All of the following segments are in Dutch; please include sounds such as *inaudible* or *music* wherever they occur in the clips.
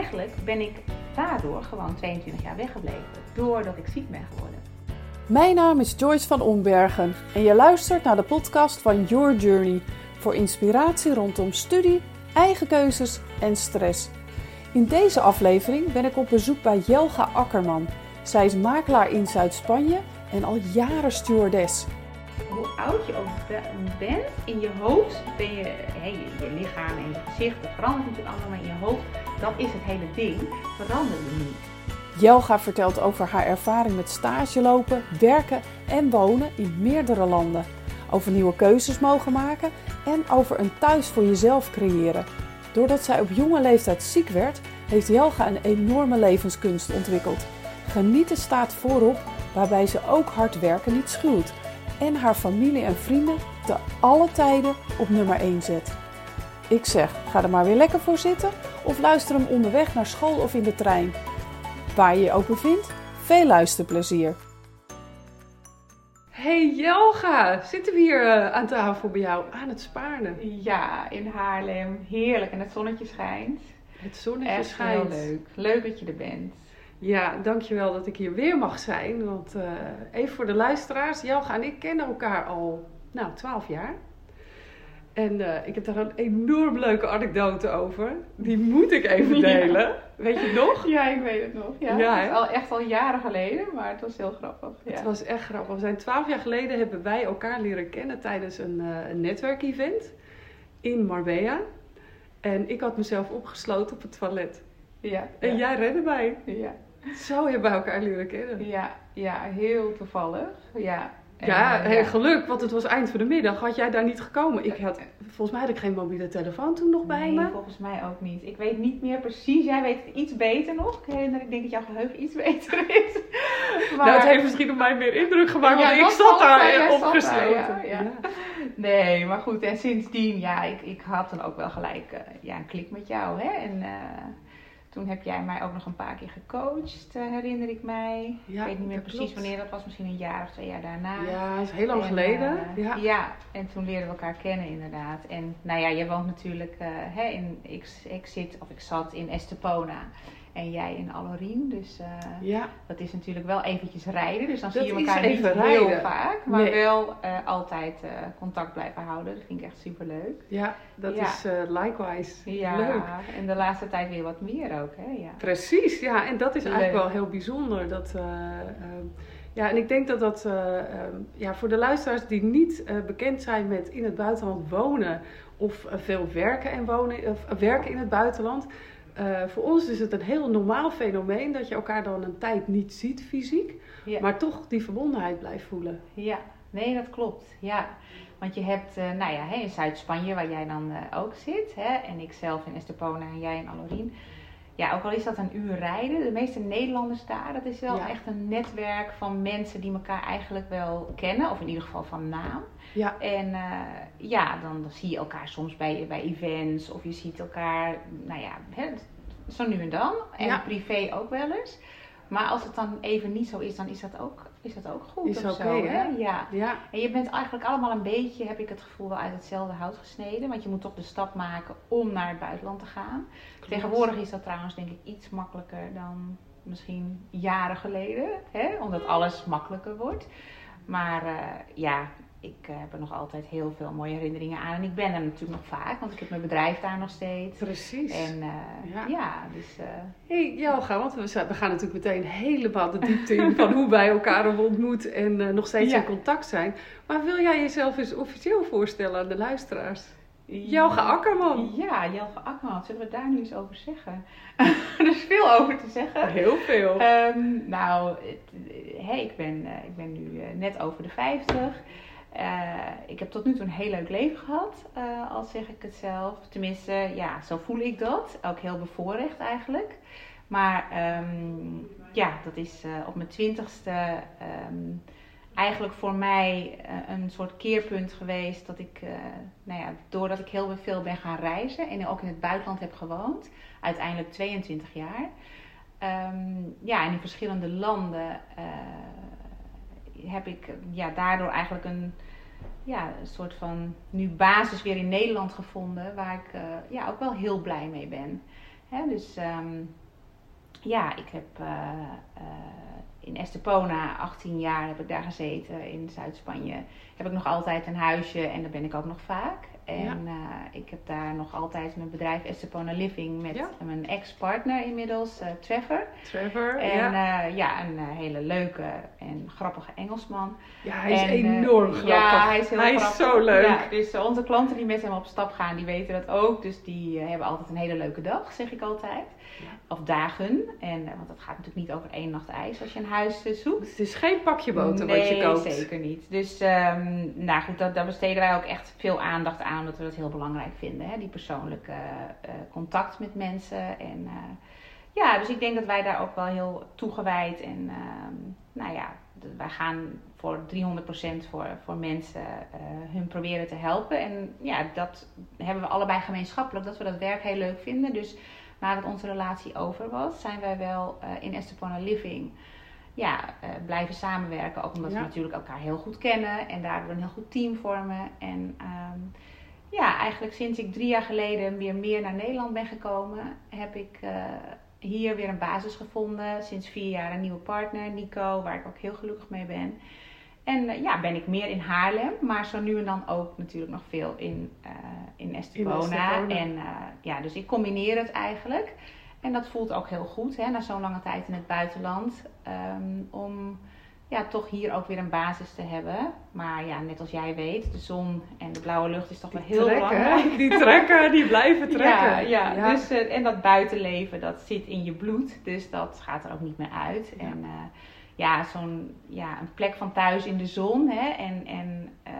eigenlijk ben ik daardoor gewoon 22 jaar weggebleven. Doordat ik ziek ben geworden. Mijn naam is Joyce van Ombergen en je luistert naar de podcast van Your Journey voor inspiratie rondom studie, eigen keuzes en stress. In deze aflevering ben ik op bezoek bij Jelga Akkerman. Zij is makelaar in Zuid-Spanje en al jaren stewardess. Hoe oud je ook bent, in je hoofd ben je, hey, je lichaam en je gezicht, dat verandert natuurlijk allemaal, maar in je hoofd, dat is het hele ding, verander je niet. Jelga vertelt over haar ervaring met stage lopen, werken en wonen in meerdere landen. Over nieuwe keuzes mogen maken en over een thuis voor jezelf creëren. Doordat zij op jonge leeftijd ziek werd, heeft Jelga een enorme levenskunst ontwikkeld. Genieten staat voorop, waarbij ze ook hard werken niet schuwt. En haar familie en vrienden te alle tijden op nummer 1 zet. Ik zeg, ga er maar weer lekker voor zitten of luister hem onderweg naar school of in de trein. Waar je je ook bevindt, veel luisterplezier. Hey Jelga, zitten we hier uh, aan tafel bij jou aan het Spaarnen? Ja, in Haarlem. Heerlijk. En het zonnetje schijnt. Het zonnetje Echt schijnt. heel leuk. Leuk dat je er bent. Ja, dankjewel dat ik hier weer mag zijn. Want uh, even voor de luisteraars, Jelga en ik kennen elkaar al, nou, 12 jaar. En uh, ik heb daar een enorm leuke anekdote over. Die moet ik even *laughs* delen. Ja. Weet je het nog? Ja, ik weet het nog. Ja, ja het is al, echt al jaren geleden, maar het was heel grappig. Ja. Het was echt grappig. We zijn twaalf jaar geleden hebben wij elkaar leren kennen tijdens een, uh, een netwerkevent in Marbella. En ik had mezelf opgesloten op het toilet. Ja. En jij redde mij. Ja. Zo hebben we elkaar leren kennen. Ja, ja heel toevallig. Ja, ja, ja, geluk, want het was eind van de middag. Had jij daar niet gekomen? Ik had, volgens mij had ik geen mobiele telefoon toen nog bij nee, me. volgens mij ook niet. Ik weet niet meer precies. Jij weet het iets beter nog. Ik herinner, ik denk dat jouw geheugen iets beter *laughs* is. Maar... Nou, het heeft misschien op mij meer indruk gemaakt, want ik zat daar opgesloten. Ja, ja. Nee, maar goed. En sindsdien, ja, ik, ik had dan ook wel gelijk uh, ja, een klik met jou. Hè? En, uh, toen heb jij mij ook nog een paar keer gecoacht, uh, herinner ik mij. Ja, ik weet niet meer precies klopt. wanneer dat was, misschien een jaar of twee jaar daarna. Ja, dat is heel lang en, geleden. Uh, ja. ja, en toen leerden we elkaar kennen inderdaad. En nou ja, je woont natuurlijk uh, hè, in, ik, ik zit, of ik zat in Estepona. En jij in Alorien, dus ja. dat is natuurlijk wel eventjes rijden. Dus dan dat zie je elkaar niet rijden. heel vaak, maar nee. wel altijd contact blijven houden. Dat vind ik echt super leuk. Ja, dat ja. is likewise ja, leuk. en de laatste tijd weer wat meer ook, hè? Ja. Precies, ja, en dat is leuk. eigenlijk wel heel bijzonder. Dat, uh, ja, en ik denk dat dat uh, ja, voor de luisteraars die niet bekend zijn met in het buitenland wonen of veel werken en wonen, of werken in het buitenland. Uh, voor ons is het een heel normaal fenomeen dat je elkaar dan een tijd niet ziet fysiek, ja. maar toch die verbondenheid blijft voelen. Ja, nee, dat klopt. Ja, want je hebt, uh, nou ja, hè, in Zuid-Spanje waar jij dan uh, ook zit, hè, en ik zelf in Estepona en jij in Alorien. Ja, ook al is dat een uur rijden, de meeste Nederlanders daar, dat is wel ja. echt een netwerk van mensen die elkaar eigenlijk wel kennen, of in ieder geval van naam. Ja. En uh, ja, dan, dan, zie je elkaar soms bij, bij events of je ziet elkaar, nou ja, hè, zo nu en dan. En ja. privé ook wel eens. Maar als het dan even niet zo is, dan is dat ook, is dat ook goed. Is oké, zo, hè? Ja. ja. En je bent eigenlijk allemaal een beetje, heb ik het gevoel, wel uit hetzelfde hout gesneden. Want je moet toch de stap maken om naar het buitenland te gaan. Klopt. Tegenwoordig is dat trouwens denk ik iets makkelijker dan misschien jaren geleden. Hè? Omdat alles makkelijker wordt. Maar uh, ja, ik uh, heb er nog altijd heel veel mooie herinneringen aan. En ik ben er natuurlijk nog vaak, want ik heb mijn bedrijf daar nog steeds. Precies. En uh, ja. ja. dus... Uh, hey, Jelga, want we, we, gaan natuurlijk meteen helemaal de diepte in van hoe wij elkaar hebben ontmoet en uh, nog steeds ja. in contact zijn. Maar wil jij jezelf eens officieel voorstellen aan de luisteraars? Jelga Akkerman. Ja, Jelga Akkerman. Zullen we daar nu eens over zeggen? *laughs* er is veel over te zeggen. Heel veel. Um, nou, hey, ik, ben, ik ben nu net over de 50. Uh, ik heb tot nu toe een heel leuk leven gehad, uh, al zeg ik het zelf. Tenminste, ja, zo voel ik dat. Ook heel bevoorrecht eigenlijk. Maar um, ja, dat is uh, op mijn twintigste um, eigenlijk voor mij een soort keerpunt geweest. Dat ik, nou ja, doordat ik heel veel ben gaan reizen en ook in het buitenland heb gewoond. Uiteindelijk 22 jaar. ja, en in verschillende landen heb ik ja, daardoor eigenlijk een, ja, een soort van nu basis weer in Nederland gevonden. Waar ik uh, ja, ook wel heel blij mee ben. Hè? Dus ehm, ja, ik heb in Estepona, 18 jaar heb ik daar gezeten in Zuid-Spanje. Heb ik nog altijd een huisje en daar ben ik ook nog vaak. En uh, ik heb daar nog altijd mijn bedrijf Estepona Living met mijn ex-partner inmiddels, uh, Trevor. Trevor, en, ja. Uh, ja, een hele leuke en grappige Engelsman. Ja, hij is enorm grappig. Ja, hij is heel hij grappig. is zo leuk. Ja, dus onze klanten die met hem op stap gaan, die weten dat ook. Dus die hebben altijd een hele leuke dag, zeg ik altijd. Of dagen. En, want het gaat natuurlijk niet over één nacht ijs als je een huis zoekt. Het is geen pakje boter nee, wat je koopt. Nee, zeker niet. Dus um, nou goed, dat, daar besteden wij ook echt veel aandacht aan. Omdat we dat heel belangrijk vinden. Hè? Die persoonlijke uh, contact met mensen. En uh, ja, dus ik denk dat wij daar ook wel heel toegewijd. En uh, nou ja, wij gaan voor 300% voor, voor mensen hun proberen te helpen. En ja, dat hebben we allebei gemeenschappelijk. Dat we dat werk heel leuk vinden. Dus nadat onze relatie over was, zijn wij wel in Estepona Living ja, uh, blijven samenwerken. Ook omdat ja. we natuurlijk elkaar heel goed kennen en daardoor een heel goed team vormen. En um, ja, eigenlijk sinds ik drie jaar geleden weer meer naar Nederland ben gekomen, heb ik uh, hier weer een basis gevonden. Sinds vier jaar een nieuwe partner, Nico, waar ik ook heel gelukkig mee ben. En uh, ja, ben ik meer in Haarlem, maar zo nu en dan ook natuurlijk nog veel in, uh, in Estepona. In Estepona. En ja, dus ik combineer het eigenlijk. En dat voelt ook heel goed, hè, na zo'n lange tijd in het buitenland. Um, om ja, toch hier ook weer een basis te hebben. Maar ja, net als jij weet, de zon en de blauwe lucht is toch wel heel trekken, belangrijk. Die trekken, die blijven *laughs* trekken. Ja, ja. ja. Dus, en dat buitenleven, dat zit in je bloed. Dus dat gaat er ook niet meer uit. Ja. En, ja, zo'n ja, een plek van thuis in de zon. Hè, en en um,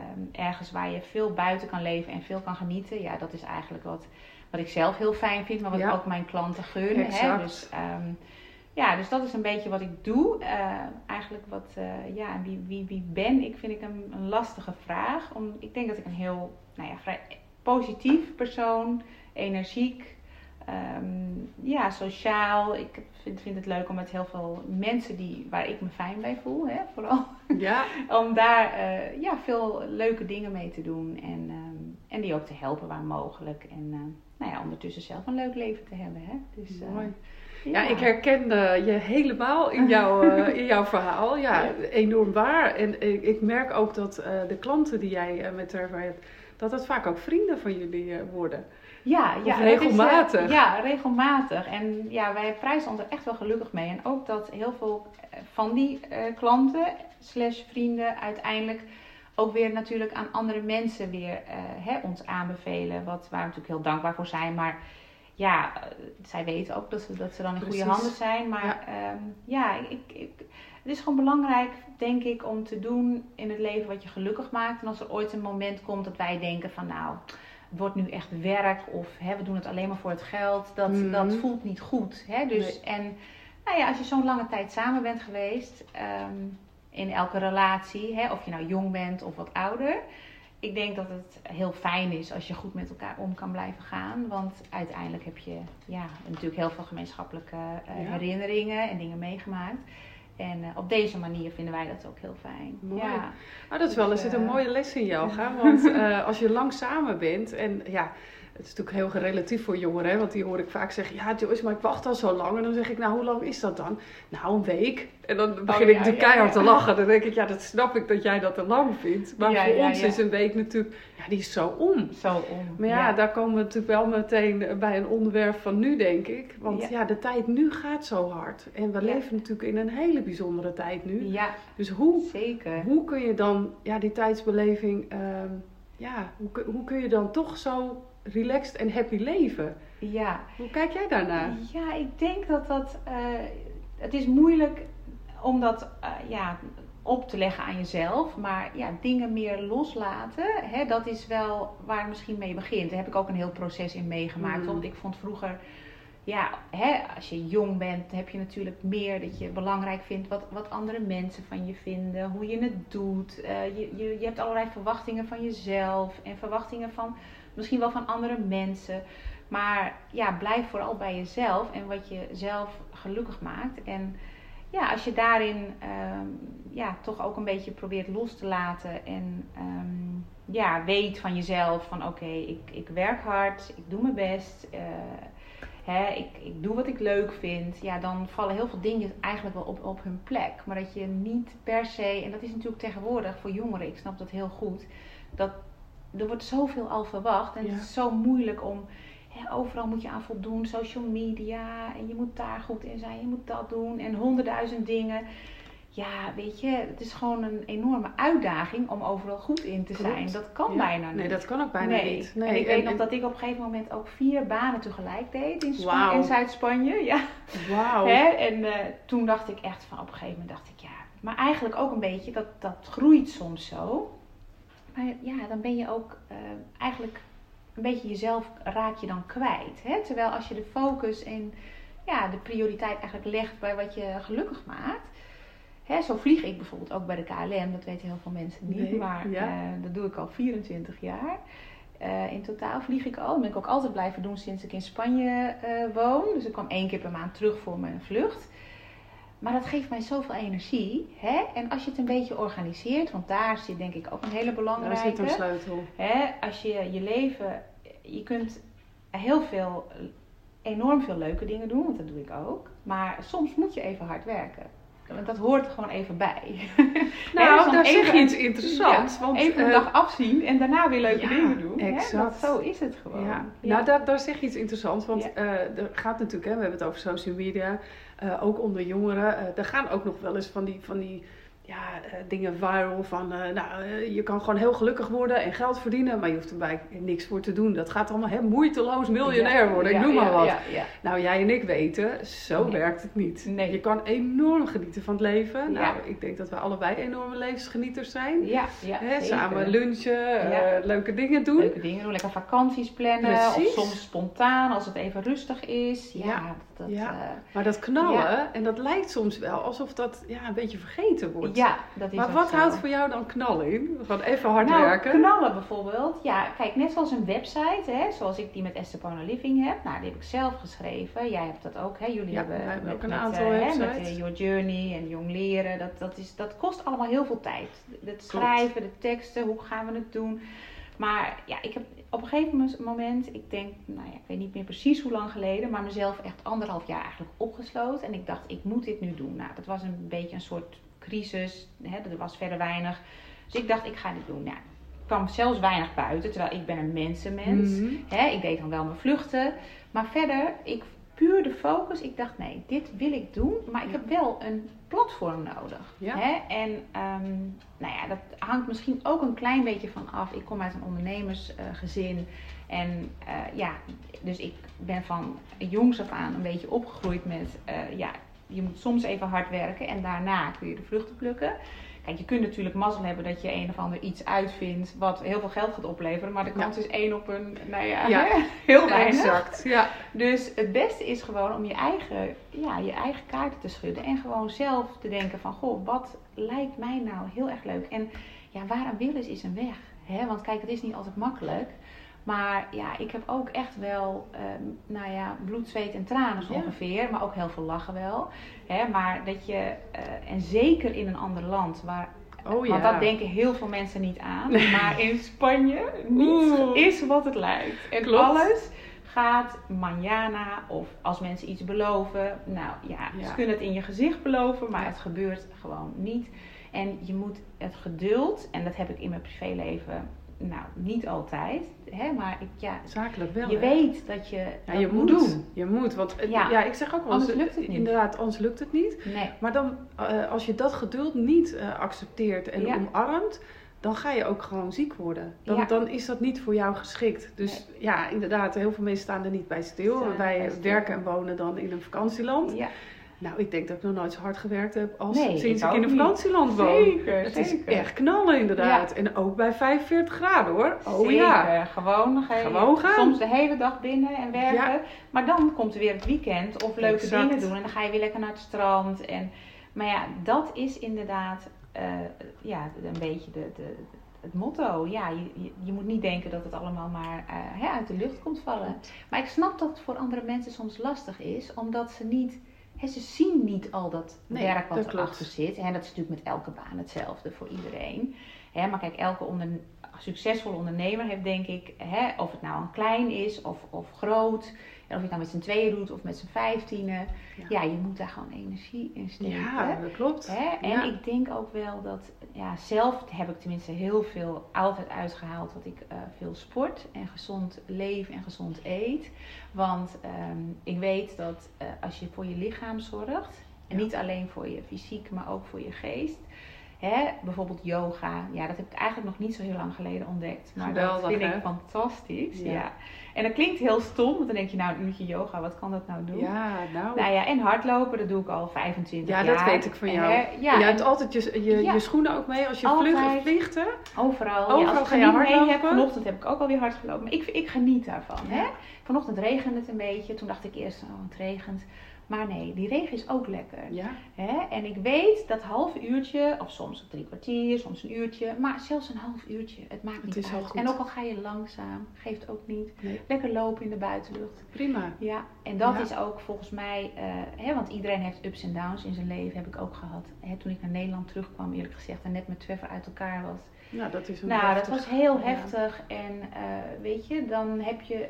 ergens waar je veel buiten kan leven en veel kan genieten. Ja, dat is eigenlijk wat, wat ik zelf heel fijn vind, maar wat ja. ook mijn klanten gun. Hè, dus, um, ja, dus dat is een beetje wat ik doe. Uh, eigenlijk wat, uh, ja, wie, wie, wie ben ik, vind ik een, een lastige vraag. Om, ik denk dat ik een heel, nou ja, vrij positief persoon, energiek. Um, ja, sociaal. Ik vind, vind het leuk om met heel veel mensen die, waar ik me fijn bij voel, hè, vooral. Ja. *laughs* om daar uh, ja, veel leuke dingen mee te doen. En, um, en die ook te helpen waar mogelijk. En uh, nou ja, ondertussen zelf een leuk leven te hebben. Hè. Dus, Mooi. Ja, ja, ik herkende je helemaal in, *laughs* jouw, uh, in jouw verhaal. Ja, ja, enorm waar. En ik, ik merk ook dat de klanten die jij met Trevor hebt, dat het vaak ook vrienden van jullie worden. Ja, ja of regelmatig. Is, ja, regelmatig. En ja, wij prijzen ons er echt wel gelukkig mee. En ook dat heel veel van die uh, klanten slash vrienden uiteindelijk ook weer natuurlijk aan andere mensen weer uh, hè, ons aanbevelen. Wat, waar we natuurlijk heel dankbaar voor zijn. Maar ja, zij weten ook dat ze, dat ze dan in Precies. goede handen zijn. Maar ja, um, ja ik, ik, het is gewoon belangrijk, denk ik, om te doen in het leven wat je gelukkig maakt. En als er ooit een moment komt dat wij denken van nou het wordt nu echt werk of hè, we doen het alleen maar voor het geld. Dat, Mhm. mm. dat voelt niet goed. Hè? Dus, Nee. En nou ja, als je zo'n lange tijd samen bent geweest, um, in elke relatie, hè, of je nou jong bent of wat ouder. Ik denk dat het heel fijn is als je goed met elkaar om kan blijven gaan. Want uiteindelijk heb je ja, natuurlijk heel veel gemeenschappelijke uh, Ja. herinneringen en dingen meegemaakt. En uh, op deze manier vinden wij dat ook heel fijn. Mooi. Ja. Maar dat is wel eens Dus, een eh, mooie les in yoga. *laughs* Want uh, als je lang samen bent en ja, het is natuurlijk heel relatief voor jongeren. Hè, want die hoor ik vaak zeggen, ja Joyce, maar ik wacht al zo lang. En dan zeg ik, nou hoe lang is dat dan? Nou een week. En dan begin Oh, ik ja, ja, keihard ja. te lachen. Dan denk ik, ja dat snap ik dat jij dat te lang vindt. Maar voor ons is een week natuurlijk, ja die is zo om. Zo om. Maar ja, daar komen we natuurlijk wel meteen bij een onderwerp van nu, denk ik. Want ja, de tijd nu gaat zo hard. En we leven natuurlijk in een hele bijzondere tijd nu. ja, Dus hoe, zeker. hoe kun je dan ja, die tijdsbeleving, ehm, ja, hoe, hoe kun je dan toch zo relaxed en happy leven? Ja. Hoe kijk jij daarnaar? Ja, ik denk dat dat. eh, het is moeilijk om dat eh, ja, op te leggen aan jezelf. Maar ja, dingen meer loslaten, hè, dat is wel waar het misschien mee begint. Daar heb ik ook een heel proces in meegemaakt. Mm. Want ik vond vroeger. Ja, hè, als je jong bent, heb je natuurlijk meer dat je belangrijk vindt wat, wat andere mensen van je vinden, hoe je het doet. Eh, je, je, je hebt allerlei verwachtingen van jezelf en verwachtingen van misschien wel van andere mensen. Maar ja, blijf vooral bij jezelf en wat je zelf gelukkig maakt. En ja, als je daarin ehm, ja, toch ook een beetje probeert los te laten en ehm, ja, weet van jezelf van oké, ik, ik werk hard, ik doe mijn best. eh, hè, ik, ik doe wat ik leuk vind, ja, dan vallen heel veel dingen eigenlijk wel op, op hun plek. Maar dat je niet per se, en dat is natuurlijk tegenwoordig voor jongeren, ik snap dat heel goed, dat er wordt zoveel al verwacht en Ja. het is zo moeilijk om. hè, overal moet je aan voldoen, social media en je moet daar goed in zijn, je moet dat doen en honderdduizend dingen. Ja, weet je, het is gewoon een enorme uitdaging om overal goed in te Klopt. zijn. Dat kan Ja. bijna niet. Nee, dat kan ook bijna Nee. niet. Nee, en ik weet en- nog dat ik op een gegeven moment ook vier banen tegelijk deed in, in Zuid-Spanje. Ja. Wauw. En eh, toen dacht ik echt van, op een gegeven moment dacht ik, ja, maar eigenlijk ook een beetje, dat, dat groeit soms zo. Maar ja, dan ben je ook eh, eigenlijk een beetje jezelf raak je dan kwijt. Hè? Terwijl als je de focus en ja, de prioriteit eigenlijk legt bij wat je gelukkig maakt. Hè, zo vlieg ik bijvoorbeeld ook bij de KLM, dat weten heel veel mensen niet, Nee, maar ja. eh, dat doe ik al 24 jaar. Eh, in totaal vlieg ik al. Dat ben ik ook altijd blijven doen sinds ik in Spanje woon. Dus ik kwam één keer per maand terug voor mijn vlucht. Maar dat geeft mij zoveel energie. Hè? En als je het een beetje organiseert, want daar zit denk ik ook een hele Daar belangrijke. zit een sleutel. Hè, als je je leven, je kunt heel veel, enorm veel leuke dingen doen, want dat doe ik ook. Maar soms moet je even hard werken. Want dat hoort er gewoon even bij. *laughs* Dus Nou, dan daar zeg je iets interessants. ja, want, even een eh, dag afzien en daarna weer leuke ja, dingen doen. Hè? exact. Dat, zo is het gewoon. Ja. Nou, daar, daar zeg je iets interessants. Want eh, er gaat natuurlijk, hè, we hebben het over social media, eh, ook onder jongeren. eh er gaan ook nog wel eens van die, van die ja, eh, dingen viral van, nou, je kan gewoon heel gelukkig worden en geld verdienen, maar je hoeft erbij niks voor te doen. Dat gaat allemaal hè, moeiteloos miljonair Ja, worden, ja, ik noem maar wat. Nou, jij en ik weten, zo Nee. werkt het niet. Nee. Je kan enorm genieten van het leven. Nou, ik denk dat we allebei enorme levensgenieters zijn. Ja, ja, Hè, samen lunchen, leuke dingen doen. Leuke dingen doen, lekker vakanties plannen. Precies. Of soms spontaan als het even rustig is. Ja, dat, ja. eh, Maar dat knallen, Ja. en dat lijkt soms wel alsof dat ja, een beetje vergeten wordt. ja, dat is maar wat zo. houdt voor jou dan knallen in? Gewoon even hard nou, werken. knallen bijvoorbeeld. Ja, kijk, net zoals een website, hè, zoals ik die met Estepona Living heb. Nou, die heb ik zelf geschreven. Jij hebt dat ook, hè? Jullie Ja, hebben, wij hebben met, ook een met, aantal eh, hè, websites. met eh, Your Journey en Jong Leren. Dat, dat, is, dat kost allemaal heel veel tijd. Het Klopt. schrijven, de teksten, hoe gaan we het doen. Maar ja, ik heb op een gegeven moment, ik denk, nou ja, ik weet niet meer precies hoe lang geleden, maar mezelf echt anderhalf jaar eigenlijk opgesloten. En ik dacht, ik moet dit nu doen. Nou, dat was een beetje een soort crisis. Hè, er was verder weinig. Dus ik dacht, ik ga dit doen. Nou, ik kwam zelfs weinig buiten, terwijl ik ben een mensenmens. Mhm. Hè, ik deed dan wel mijn vluchten. Maar verder, ik puur de focus. Ik dacht, nee, dit wil ik doen. Maar ik heb wel een platform nodig. Ja. Hè? En ehm, nou ja, dat hangt misschien ook een klein beetje van af. Ik kom uit een ondernemersgezin. en eh, ja, dus ik ben van jongs af aan een beetje opgegroeid met... eh, ja, je moet soms even hard werken en daarna kun je de vruchten plukken. Kijk, je kunt natuurlijk mazzel hebben dat je een of ander iets uitvindt wat heel veel geld gaat opleveren. Maar de kans is één op een, nou ja, Ja. *laughs* heel weinig. Exact, ja. Dus het beste is gewoon om je eigen, ja, je eigen kaarten te schudden. En gewoon zelf te denken van, goh, wat lijkt mij nou heel erg leuk. En ja, waar een wil is, is een weg. Hè? Want kijk, het is niet altijd makkelijk. Maar ja, ik heb ook echt wel, ehm, nou ja, bloed, zweet en tranen zo Ja. ongeveer. Maar ook heel veel lachen wel. Hè? Maar dat je, eh, en zeker in een ander land waar Oh ja. want dat denken heel veel mensen niet aan. Maar in Spanje niet Oeh. is wat het lijkt. En Klopt. alles gaat manjana of als mensen iets beloven. Nou ja, Ja. ze kunnen het in je gezicht beloven, maar het gebeurt gewoon niet. En je moet het geduld, en dat heb ik in mijn privéleven, nou niet altijd. Hè, maar ik, ja, Zakelijk wel. je hè? weet dat je Ja, dat je moet doen. Je moet. Want het- Ja. ja. ik zeg ook wel Anders lukt het niet. Inderdaad, anders lukt het niet. Nee. Maar dan, eh, als je dat geduld niet eh, accepteert en Ja. omarmt, dan ga je ook gewoon ziek worden. Dan, Ja. dan is dat niet voor jou geschikt. Dus ja, inderdaad, heel veel mensen staan er niet bij stil. Staan Wij bij stil. werken en wonen dan in een vakantieland. Ja, Nou, ik denk dat ik nog nooit zo hard gewerkt heb als Nee, sinds ik ik in een vakantieland woon. zeker. Het is echt knallen inderdaad. En ook bij 45 graden hoor. Oh ja. Zeker. Gewoon, ga je Gewoon gaan. Soms de hele dag binnen en werken. Ja. Maar dan komt er weer het weekend of leuke Exact. dingen doen. En dan ga je weer lekker naar het strand. En, maar ja, dat is inderdaad eh, ja, een beetje de, de, het motto. Ja, je, je, je moet niet denken dat het allemaal maar eh, hè, uit de lucht komt vallen. Maar ik snap dat het voor andere mensen soms lastig is. Omdat ze niet... Hè, ze zien niet al dat Nee, werk wat dat klopt. erachter zit. En dat is natuurlijk met elke baan hetzelfde voor iedereen. Maar kijk, elke onder, succesvolle ondernemer heeft, denk ik, of het nou een klein is of, of groot, en of je het nou met z'n tweeën doet of met z'n vijftienen, ja. Ja. je moet daar gewoon energie in steken. Ja, dat klopt. Hè? En Ja. ik denk ook wel dat, ja, zelf heb ik tenminste heel veel altijd uitgehaald dat ik eh, veel sport en gezond leef en gezond eet. Want ehm, ik weet dat eh, als je voor je lichaam zorgt, en niet alleen voor je fysiek, maar ook voor je geest. Hè? Bijvoorbeeld yoga, ja, dat heb ik eigenlijk nog niet zo heel lang geleden ontdekt. Maar Geweldig, dat vind hè? ik fantastisch. Ja. Ja. En dat klinkt heel stom, want dan denk je, nou, een uurtje yoga, wat kan dat nou doen? Ja, nou. Nou ja, en hardlopen, dat doe ik al 25 Ja, jaar. dat weet ik van jou. je Ja, en hebt altijd je, je, Ja. je schoenen ook mee als je vlucht, vliegt, hè? overal. Overal ja, als ga je hardlopen? heb, vanochtend heb ik ook alweer hard gelopen. Maar ik, ik geniet daarvan. Ja. Hè? Vanochtend regende het een beetje. Toen dacht ik eerst, oh, het regent. Maar nee, die regen is ook lekker. Ja. Hè? En ik weet dat half uurtje, of soms drie kwartier, soms een uurtje, maar zelfs een half uurtje, het maakt niet is al uit. goed. En ook al ga je langzaam, geeft ook niet. Nee. Lekker lopen in de buitenlucht. Prima. Ja, en dat Ja. is ook volgens mij, eh, hè, want iedereen heeft ups en downs in zijn leven, heb ik ook gehad. Hè, toen ik naar Nederland terugkwam, eerlijk gezegd, en net met Trevor uit elkaar was. Nou, dat is een Nou, dat was heel ja. heftig. En eh, weet je, dan heb je,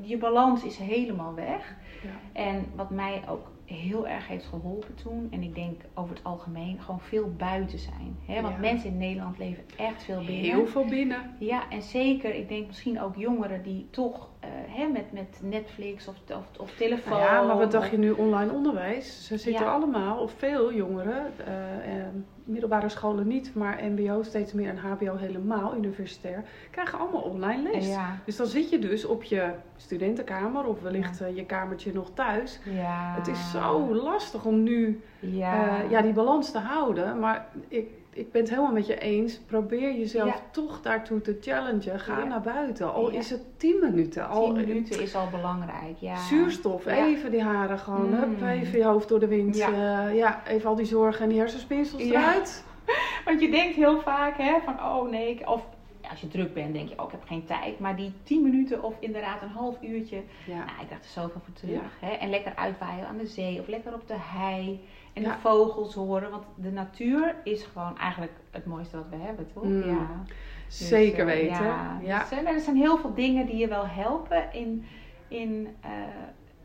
je balans is helemaal weg. Ja. En wat mij ook heel erg heeft geholpen toen, en ik denk over het algemeen, gewoon veel buiten zijn. Hè? Want Ja. mensen in Nederland leven echt veel binnen. Heel veel binnen. Ja, en zeker, ik denk misschien ook jongeren die toch hè, met, met Netflix of, of, of telefoon. Nou ja, maar wat dacht je nu online onderwijs? Ze zitten Ja. allemaal, of veel jongeren, eh, eh, middelbare scholen niet, maar MBO steeds meer en HBO helemaal, universitair, krijgen allemaal online les. Ja, Dus dan zit je dus op je studentenkamer of wellicht eh, je kamertje nog thuis. ja. Het is zo lastig om nu Ja. eh, ja, die balans te houden. Maar ik, ik ben het helemaal met je eens. Probeer jezelf Ja. toch daartoe te challengen. Ga Ja. naar buiten. Al Ja. is het 10 minuten. Al 10 minuten is al belangrijk. Ja. Zuurstof, even die haren gewoon. Mm. Hup, even je hoofd door de wind. Ja. Ja, even al die zorgen en die hersenspinsels eruit. *laughs* Want je denkt heel vaak hè, van oh nee, ik- of ja, als je druk bent denk je oh ik heb geen tijd. Maar die 10 minuten of inderdaad een half uurtje, Ja. nou ik dacht er zoveel voor terug. Hè? En lekker uitwaaien aan de zee of lekker op de hei. En de vogels horen, want de natuur is gewoon eigenlijk het mooiste wat we hebben, toch? Mm. Ja. Dus, Zeker eh, weten. Ja. Ja. Dus, eh, er zijn heel veel dingen die je wel helpen in, in eh,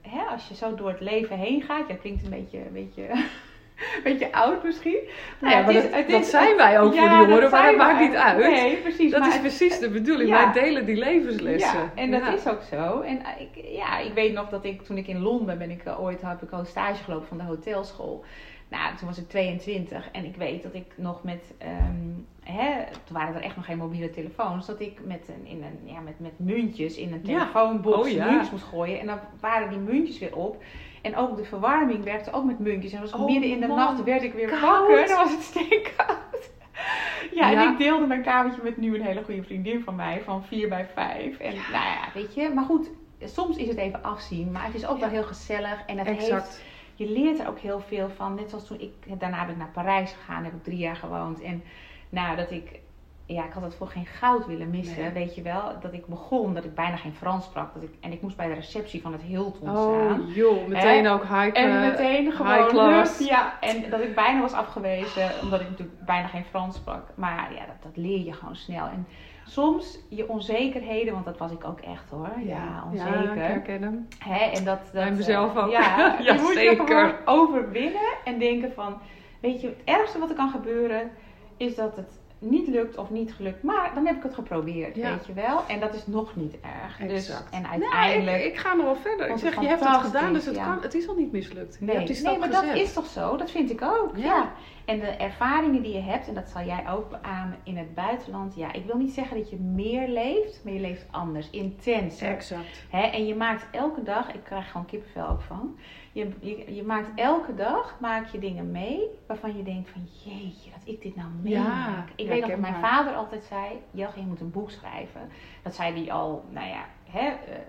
hè, als je zo door het leven heen gaat. Ja, klinkt een beetje, een beetje, *laughs* beetje oud misschien. Nou ja, het maar is- dat, het dat is- zijn wij ook voor die jongeren, maar dat maakt niet uit. Nee, precies. Dat maar is het- precies de bedoeling. Ja. Wij delen die levenslessen. ja, en dat is ook zo. En eh, ik, ja, ik weet nog dat ik toen ik in Londen ben, ik eh, ooit heb ik al een stage gelopen van de hotelschool. Nou, toen was ik 22 en ik weet dat ik nog met, ehm, hè, toen waren er echt nog geen mobiele telefoons, dat ik met, een, in een, ja, met, met muntjes in een telefoonbox Oh, muntjes moest gooien. En dan waren die muntjes weer op. En ook de verwarming werkte ook met muntjes. En was Oh, midden in de man. nacht werd ik weer Koud. wakker. Dan was het steenkoud. Ja, *laughs* Ja. en ik deelde mijn kamertje met nu een hele goede vriendin van mij van 4 bij 5. En nou ja, weet je, maar goed, soms is het even afzien, maar het is ook Ja. wel heel gezellig. En het heeft, Exact. je leert er ook heel veel van. Net zoals toen ik, daarna ben ik naar Parijs gegaan, heb ik drie jaar gewoond. En nou, dat ik, ja, ik had het voor geen goud willen missen, Nee. weet je wel. Dat ik begon, dat ik bijna geen Frans sprak. Dat ik, en ik moest bij de receptie van het Hilton staan. Oh joh, meteen ook high En meteen gewoon, high class. ja, en dat ik bijna was afgewezen, omdat ik natuurlijk bijna geen Frans sprak. Maar ja, dat, dat leer je gewoon snel. En soms je onzekerheden, want dat was ik ook echt hoor, ja, Ja, onzeker. ik herken hem. Hè, en dat, dat, Bij mezelf eh, ook. Ja, *laughs* Ja, je moet zeker. je gewoon overwinnen en denken van, weet je, het ergste wat er kan gebeuren is dat het niet lukt of niet gelukt, maar dan heb ik het geprobeerd, Ja. weet je wel. En dat is nog niet erg. Dus, en uiteindelijk... ik, ik ga nog wel verder. Ik zeg, je hebt het gedaan, dus het, ja. kan, het is al niet mislukt. je Nee, hebt die stap nee maar gezet. dat is toch zo? Dat vind ik ook. Ja. Ja. En de ervaringen die je hebt, en dat zal jij ook beamen in het buitenland. Ja, ik wil niet zeggen dat je meer leeft, maar je leeft anders, intenser. Exact. Hè? En je maakt elke dag, ik krijg gewoon kippenvel ook van. Je, je, je maakt elke dag maak je dingen mee waarvan je denkt van jeetje, dat ik dit nou meemaak. ik weet dat mijn vader altijd zei, Jelge, je moet een boek schrijven. Dat zei hij al, nou ja, hè, eh,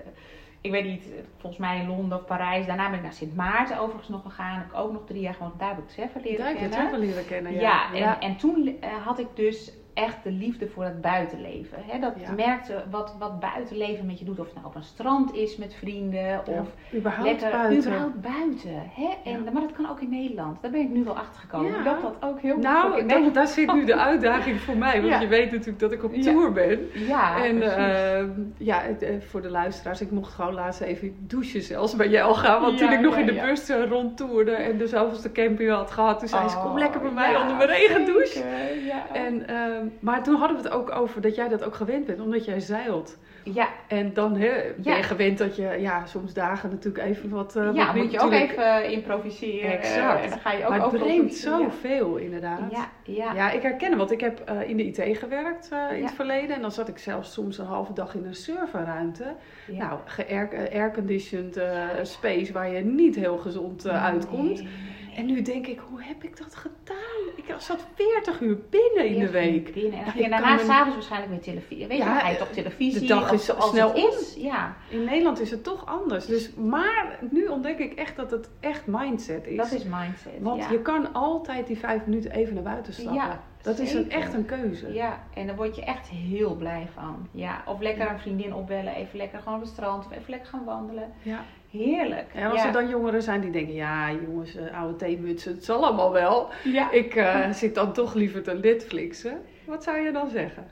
ik weet niet, volgens mij in Londen of Parijs. Daarna ben ik naar Sint Maarten overigens nog gegaan. Heb ik ook nog drie jaar gewoond. Daar heb ik Trevor leren Daar heb je kennen. het wel leren kennen. Ja, Ja, en, en toen eh, had ik dus echt de liefde voor het buitenleven. Hè? Dat Ja. merkt wat, wat buitenleven met je doet. Of het nou op een strand is met vrienden. Of überhaupt lekker buiten. überhaupt buiten. Hè? En, Maar dat kan ook in Nederland. Daar ben ik nu wel achter gekomen. Ja. Dat dat ook heel goed Nou, in dat, Nederland. daar zit nu de uitdaging voor mij. Want Ja. je weet natuurlijk dat ik op Ja. tour ben. Ja, en eh, ja, eh, voor de luisteraars, ik mocht gewoon laatst even douchen zelfs bij jou gaan. Want Ja, toen ik nog ja, in de ja. bus uh, rondtoerde en de zoveelste camping had gehad, toen zei ze, Oh, kom lekker bij mij ja, onder mijn regendouche. Ja. En, ehm, maar toen hadden we het ook over dat jij dat ook gewend bent, omdat jij zeilt. ja, En dan ben Ja. je gewend dat je ja, soms dagen natuurlijk even wat... eh, ja wat moet je ook even improviseren. Exact. eh, en dan ga je ook Maar het brengt. Ja. zoveel inderdaad. Ja, ja. Ja, ik herken hem, want ik heb eh, in de IT gewerkt eh, in het verleden. En dan zat ik zelfs soms een halve dag in een serverruimte. Ja. Nou, ge-airconditioned eh, space waar je niet heel gezond eh, uitkomt. Nee, En nu denk ik, hoe heb ik dat gedaan? Ik zat 40 uur binnen in de week. Binnen. En daarna s'avonds waarschijnlijk weer televisie. Weet je, Ja, ga je toch televisie. de dag is zoals snel is. Ja, In Nederland is het toch anders. Dus, maar nu ontdek ik echt dat het echt mindset is. dat is mindset. Want ja. je kan altijd die vijf minuten even naar buiten stappen. Ja, dat is een, echt een keuze. Ja, en daar word je echt heel blij van. Ja, of lekker een vriendin opbellen, even lekker gewoon op het strand of even lekker gaan wandelen. Ja. Heerlijk. En als ja. er dan jongeren zijn die denken, ja jongens, eh, oude theemutsen, het zal allemaal wel. ja. Ik eh, *laughs* zit dan toch liever te Netflixen. Wat zou je dan zeggen?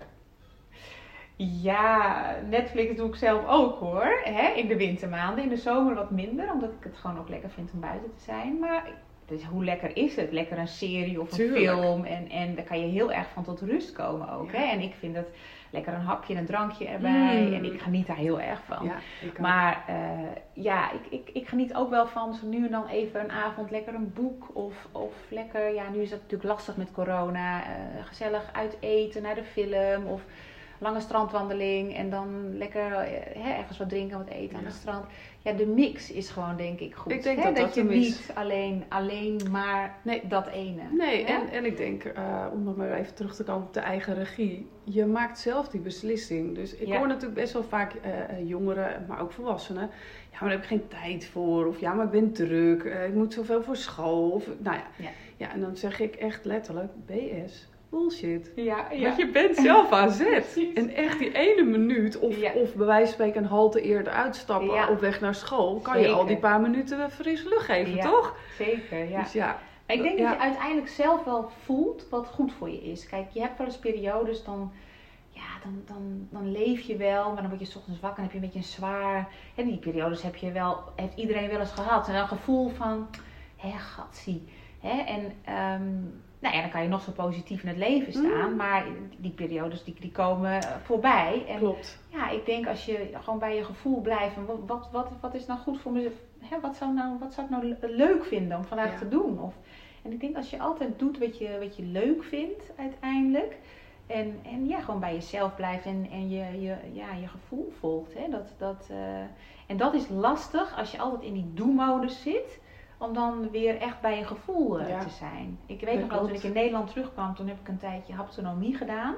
Ja, Netflix doe ik zelf ook hoor. Hè? In de wintermaanden, in de zomer wat minder, omdat ik het gewoon ook lekker vind om buiten te zijn. Maar dus hoe lekker is het? Lekker een serie of een Tuurlijk. film. En, en daar kan je heel erg van tot rust komen ook. Ja. Hè? En ik vind het lekker een hapje en een drankje erbij. Mm. En ik geniet daar heel erg van. Ja. Maar eh, ja, ik, ik, ik geniet ook wel van zo nu en dan even een avond lekker een boek. Of, of lekker, ja, nu is dat natuurlijk lastig met corona. eh, gezellig uit eten naar de film. Of lange strandwandeling. En dan lekker eh, hè, ergens wat drinken, wat eten aan het strand. Ja, de mix is gewoon denk ik goed. Ik denk hè? dat dat je is. niet alleen, alleen maar Nee. dat ene. Nee, hè? en, en ik denk, eh, om nog maar even terug te komen op de eigen regie. Je maakt zelf die beslissing. Dus ik Ja. hoor natuurlijk best wel vaak eh, eh, jongeren, maar ook volwassenen. Ja, maar daar heb ik geen tijd voor. Of ja, maar ik ben druk. ik moet zoveel voor school. Of, nou ja. Ja. ja, en dan zeg ik echt letterlijk, BS, bullshit. ja, ja. Want je bent zelf *laughs* aan zet. En echt die ene minuut, of, Ja. of bij wijze van spreken een halte eerder uitstappen Ja. op weg naar school, kan je al die paar minuten frisse lucht geven, Ja. toch? Zeker, ja. Dus ja, Maar ik denk dat je uiteindelijk zelf wel voelt wat goed voor je is. Kijk, je hebt wel eens periodes, dan, ja, dan, dan, dan leef je wel, maar dan word je 's ochtends wakker en heb je een beetje een zwaar... En die periodes heb je wel, heeft iedereen wel eens gehad. En een gevoel van, hé, gatsie. Hè? En ehm, nou ja, dan kan je nog zo positief in het leven staan, Mm. maar die periodes die, die komen eh, voorbij. En klopt. ja, ik denk als je gewoon bij je gevoel blijft. Wat, wat, wat, wat is nou goed voor mezelf? Hè, wat, zou nou, wat zou ik nou le- leuk vinden om vandaag Ja. te doen? Of, en ik denk als je altijd doet wat je, wat je leuk vindt uiteindelijk. En, en ja, gewoon bij jezelf blijft en, en je, je, ja, je gevoel volgt. Hè? Dat, dat, eh, en dat is lastig als je altijd in die do-modus zit. Om dan weer echt bij je gevoel eh, Ja. te zijn. Ik weet Dat nog wel, toen ik in Nederland terugkwam, toen heb ik een tijdje haptonomie gedaan.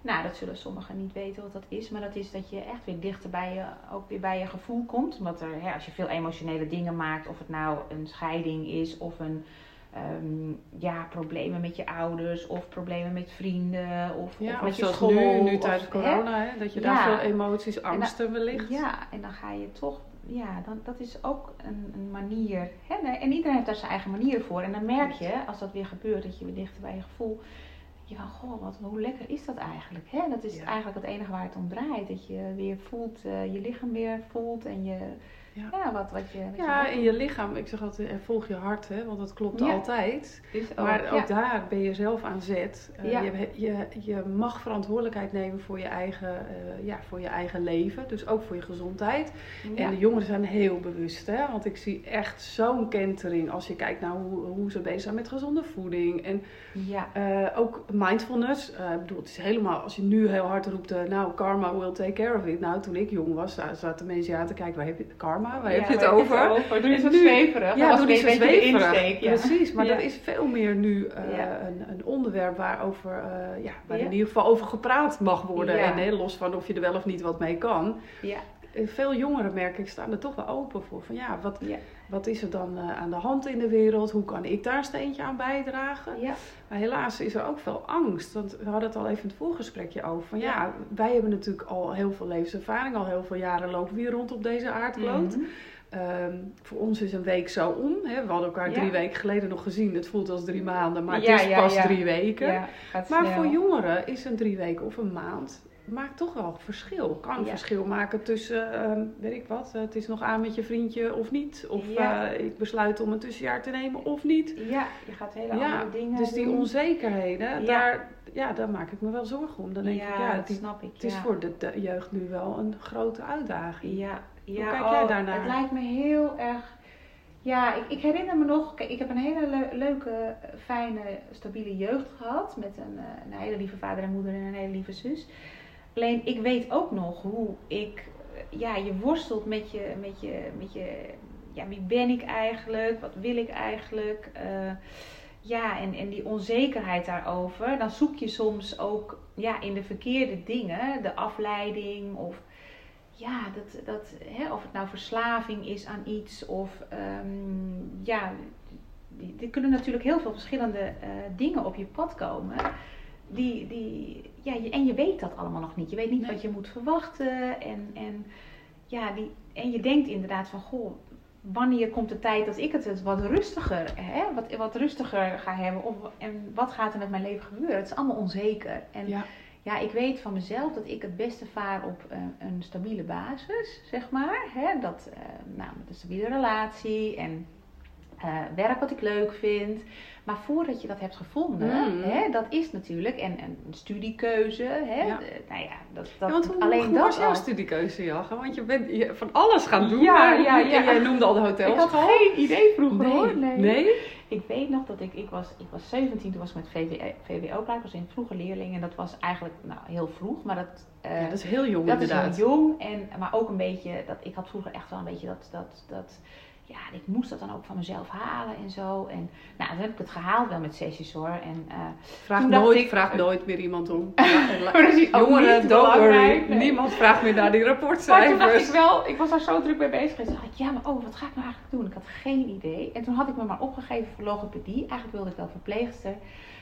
Nou, dat zullen sommigen niet weten wat dat is. Maar dat is dat je echt weer dichter bij je, ook weer bij je gevoel komt. Omdat er, hè, als je veel emotionele dingen maakt, of het nou een scheiding is, of een, ehm, ja, problemen met je ouders, of problemen met vrienden, of, Ja, of met je school. nu, nu tijdens corona, hè, dat je daar veel emoties, angsten wellicht. Ja, en dan ga je toch, ja, dan, dat is ook een, een manier. Hè? En iedereen heeft daar zijn eigen manier voor. En dan merk je, als dat weer gebeurt, dat je weer dichter bij je gevoel. Je van, goh, wat, hoe lekker is dat eigenlijk? Hè? Dat is Ja. eigenlijk het enige waar het om draait. Dat je weer voelt, eh, je lichaam weer voelt en je, Ja. ja, wat, wat je... Wat Ja, je in je lichaam, ik zeg altijd, volg je hart, hè, want dat klopt Ja. altijd. Maar ook, daar ben je zelf aan zet. Eh, je, je, je mag verantwoordelijkheid nemen voor je, eigen, eh, ja, voor je eigen leven, dus ook voor je gezondheid. En de jongeren zijn heel bewust, hè? want ik zie echt zo'n kentering als je kijkt naar hoe, hoe ze bezig zijn met gezonde voeding. En ja. eh, ook mindfulness. Ik bedoel, het is helemaal, als je nu heel hard roept, nou, karma will take care of it. Nou, toen ik jong was, za- zaten mensen aan te kijken, waar heb je karma? Waar heb je het over? Doe je zo nu- zweverig. Ja, dat doe een zo zweverig. Ja. Precies, maar Ja. er is veel meer nu Ja. een, een onderwerp waarover, eh ja, waar Ja. in ieder geval over gepraat mag worden. Ja. En los van of je er wel of niet wat mee kan. Ja. veel jongeren merk ik staan er toch wel open voor. Van ja, wat, Ja. wat is er dan eh, aan de hand in de wereld? Hoe kan ik daar een steentje aan bijdragen? Ja. Maar helaas is er ook veel angst. Want we hadden het al even in het voorgesprekje over. Van ja, wij hebben natuurlijk al heel veel levenservaring. Al heel veel jaren lopen we hier rond op deze aardkloot. Ehm, voor ons is een week zo om. Hè. We hadden elkaar drie weken geleden nog gezien. Het voelt als drie maanden, maar het is pas drie weken. Maar snel. voor jongeren is een drie weken of een maand maakt toch wel verschil. Kan Ja. verschil maken tussen, ehm, weet ik wat, eh, het is nog aan met je vriendje of niet. Of Ja. eh, ik besluit om een tussenjaar te nemen of niet. Ja, je gaat hele Ja, andere dingen Dus die doen. onzekerheden. Daar, ja, daar maak ik me wel zorgen om. Dan denk ik, ja, dat die, snap ik. het is voor de, de jeugd nu wel een grote uitdaging. Ja, ja kijk jij oh, daarnaar? Het lijkt me heel erg. Ja, ik, ik herinner me nog, kijk, ik heb een hele le- leuke, fijne, stabiele jeugd gehad. Met een, eh, een hele lieve vader en moeder en een hele lieve zus. Alleen ik weet ook nog hoe ik, ja, je worstelt met je, met je, met je, ja, wie ben ik eigenlijk? Wat wil ik eigenlijk? Eh, ja, en, en die onzekerheid daarover. Dan zoek je soms ook ja, in de verkeerde dingen, de afleiding of ja, dat, dat, hè, of het nou verslaving is aan iets of ehm, ja, er kunnen natuurlijk heel veel verschillende eh, dingen op je pad komen. Die, die, ja, je, en je weet dat allemaal nog niet. Je weet niet Nee. wat je moet verwachten. En, en, ja, die, en je denkt inderdaad van, goh, wanneer komt de tijd dat ik het wat rustiger, hè, wat, wat rustiger ga hebben? Of, en wat gaat er met mijn leven gebeuren? Het is allemaal onzeker. En Ja. ja, ik weet van mezelf dat ik het beste vaar op eh, een stabiele basis, zeg maar. Hè? Dat, eh, nou, met een stabiele relatie en eh, werk wat ik leuk vind. Maar voordat je dat hebt gevonden, Mm. hè, dat is natuurlijk, en, en een studiekeuze, hè? Ja. nou ja, dat, dat Ja, want hoe, alleen hoe dat was jouw al. studiekeuze, Jacke? Want je bent je van alles gaan doen. Ja, maar- ja, jij noemde al de Ik had geen idee vroeger nee. hoor. Nee. nee? Ik weet nog dat ik, ik was, ik was 17, toen was ik met VWO, VWO klaar. Ik was een vroege leerling en dat was eigenlijk nou, heel vroeg. Maar dat, Ja, dat is heel jong Dat is inderdaad. heel jong, en, maar ook een beetje, dat, ik had vroeger echt wel een beetje dat, dat, dat, ja, ik moest dat dan ook van mezelf halen en zo. En nou, dan heb ik het gehaald wel met sessies hoor. En, eh, Vraag nooit, ik- vraag nooit meer iemand om. *laughs* En is ook Jongeren, don't worry. nee. Niemand vraagt meer naar die maar toen rapportcijfers. ik wel, ik was daar zo druk mee bezig geweest. Toen dacht ik, ja, maar oh, wat ga ik nou eigenlijk doen? Ik had geen idee. En toen had ik me maar opgegeven voor logopedie. Eigenlijk wilde ik wel verpleegster.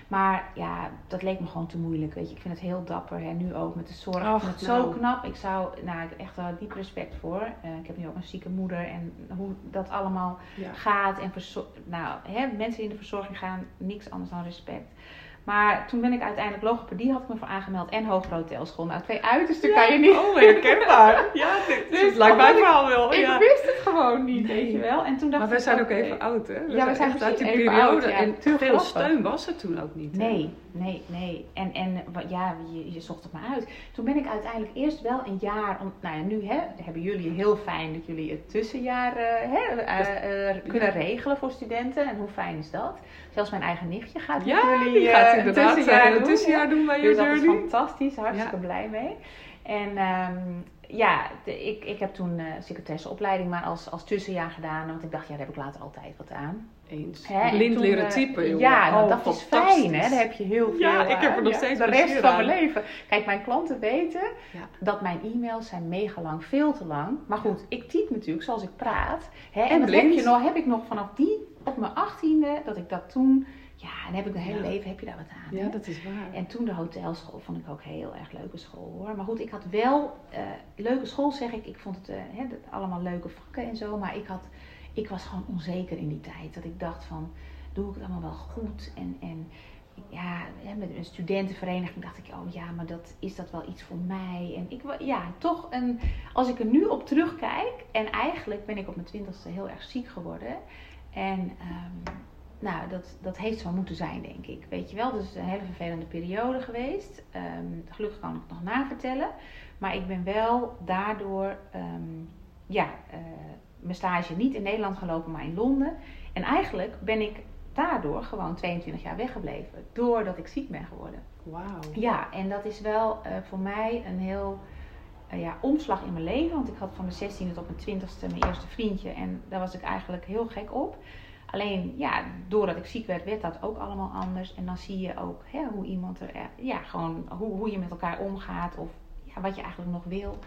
Maar ja, dat leek me gewoon te moeilijk. Weet je, ik vind het heel dapper. En nu ook met de zorg. Ik vind het nou. zo knap. Ik zou, nou, ik heb echt wel diep respect voor. Eh, ik heb nu ook een zieke moeder. En hoe dat allemaal Ja. gaat. En nou, hè, mensen die in de verzorging gaan, niks anders dan respect. Maar toen ben ik uiteindelijk logopedie, had ik me voor aangemeld. En hogere hotelschool. Nou, twee uitersten kan je niet. Oh, herkenbaar. Ja, dit *laughs* Dus dus lijkt mij verhaal wel. Ik ja. wist het gewoon niet, Nee. weet je wel. En toen dacht Maar wij ik, zijn ook even oud, hè? We Ja, we zijn echt uit die even periode. oud, ja. En veel grappig. steun was er toen ook niet. hè? Nee, nee, nee. En, en ja, je, je zocht het maar uit. Toen ben ik uiteindelijk eerst wel een jaar, om, nou ja, nu hè, hebben jullie heel fijn dat jullie het tussenjaar eh, hè, eh, eh, kunnen regelen voor studenten. En hoe fijn is dat? Zelfs mijn eigen nichtje gaat met Ja, jullie die gaat inderdaad tussenjaar een doen. tussenjaar doen bij Dus je dat is fantastisch, hartstikke blij mee. En ehm, ja, de- ik, ik heb toen eh secretaresseopleiding maar als, als tussenjaar gedaan. Want ik dacht, ja, daar heb ik later altijd wat aan. Eens. Hè, Blind toen, leren eh, typen, jongen. Ja, nou, Oh, dat is fijn, hè? Daar heb je heel veel Ja, ik heb er aan. nog steeds De rest van aan. mijn leven. Kijk, mijn klanten weten Ja. dat mijn e-mails zijn mega lang, veel te lang. Maar goed, ik typ natuurlijk zoals ik praat. Hè? En, En dat heb, je nog, heb ik nog vanaf die, op mijn achttiende, dat ik dat toen... Ja, en heb ik mijn hele Ja. leven, heb je daar wat aan. Ja, hè? dat is waar. En toen de hotelschool vond ik ook heel erg leuke school hoor. Maar goed, ik had wel eh, leuke school zeg ik. Ik vond het eh, allemaal leuke vakken en zo. Maar ik, had, ik was gewoon onzeker in die tijd. Dat ik dacht van, doe ik het allemaal wel goed? En, en ja, met een studentenvereniging dacht ik, oh ja, maar dat, is dat wel iets voor mij? En ik, ja, toch een, als ik er nu op terugkijk. En eigenlijk ben ik op mijn twintigste heel erg ziek geworden. En ehm, nou, dat, dat heeft zo moeten zijn, denk ik. Weet je wel, dus het is een hele vervelende periode geweest. Ehm, gelukkig kan ik het nog navertellen. Maar ik ben wel daardoor, ehm, ja, eh, mijn stage niet in Nederland gelopen, maar in Londen. En eigenlijk ben ik daardoor gewoon 22 jaar weggebleven. Doordat ik ziek ben geworden. Wauw. Ja, en dat is wel eh, voor mij een heel eh, ja, omslag in mijn leven. Want ik had van mijn 16e tot mijn 20e mijn eerste vriendje. En daar was ik eigenlijk heel gek op. Alleen, ja, doordat ik ziek werd, werd dat ook allemaal anders. En dan zie je ook hè, hoe iemand er, eh, ja, gewoon hoe, hoe je met elkaar omgaat. Of ja, wat je eigenlijk nog wil.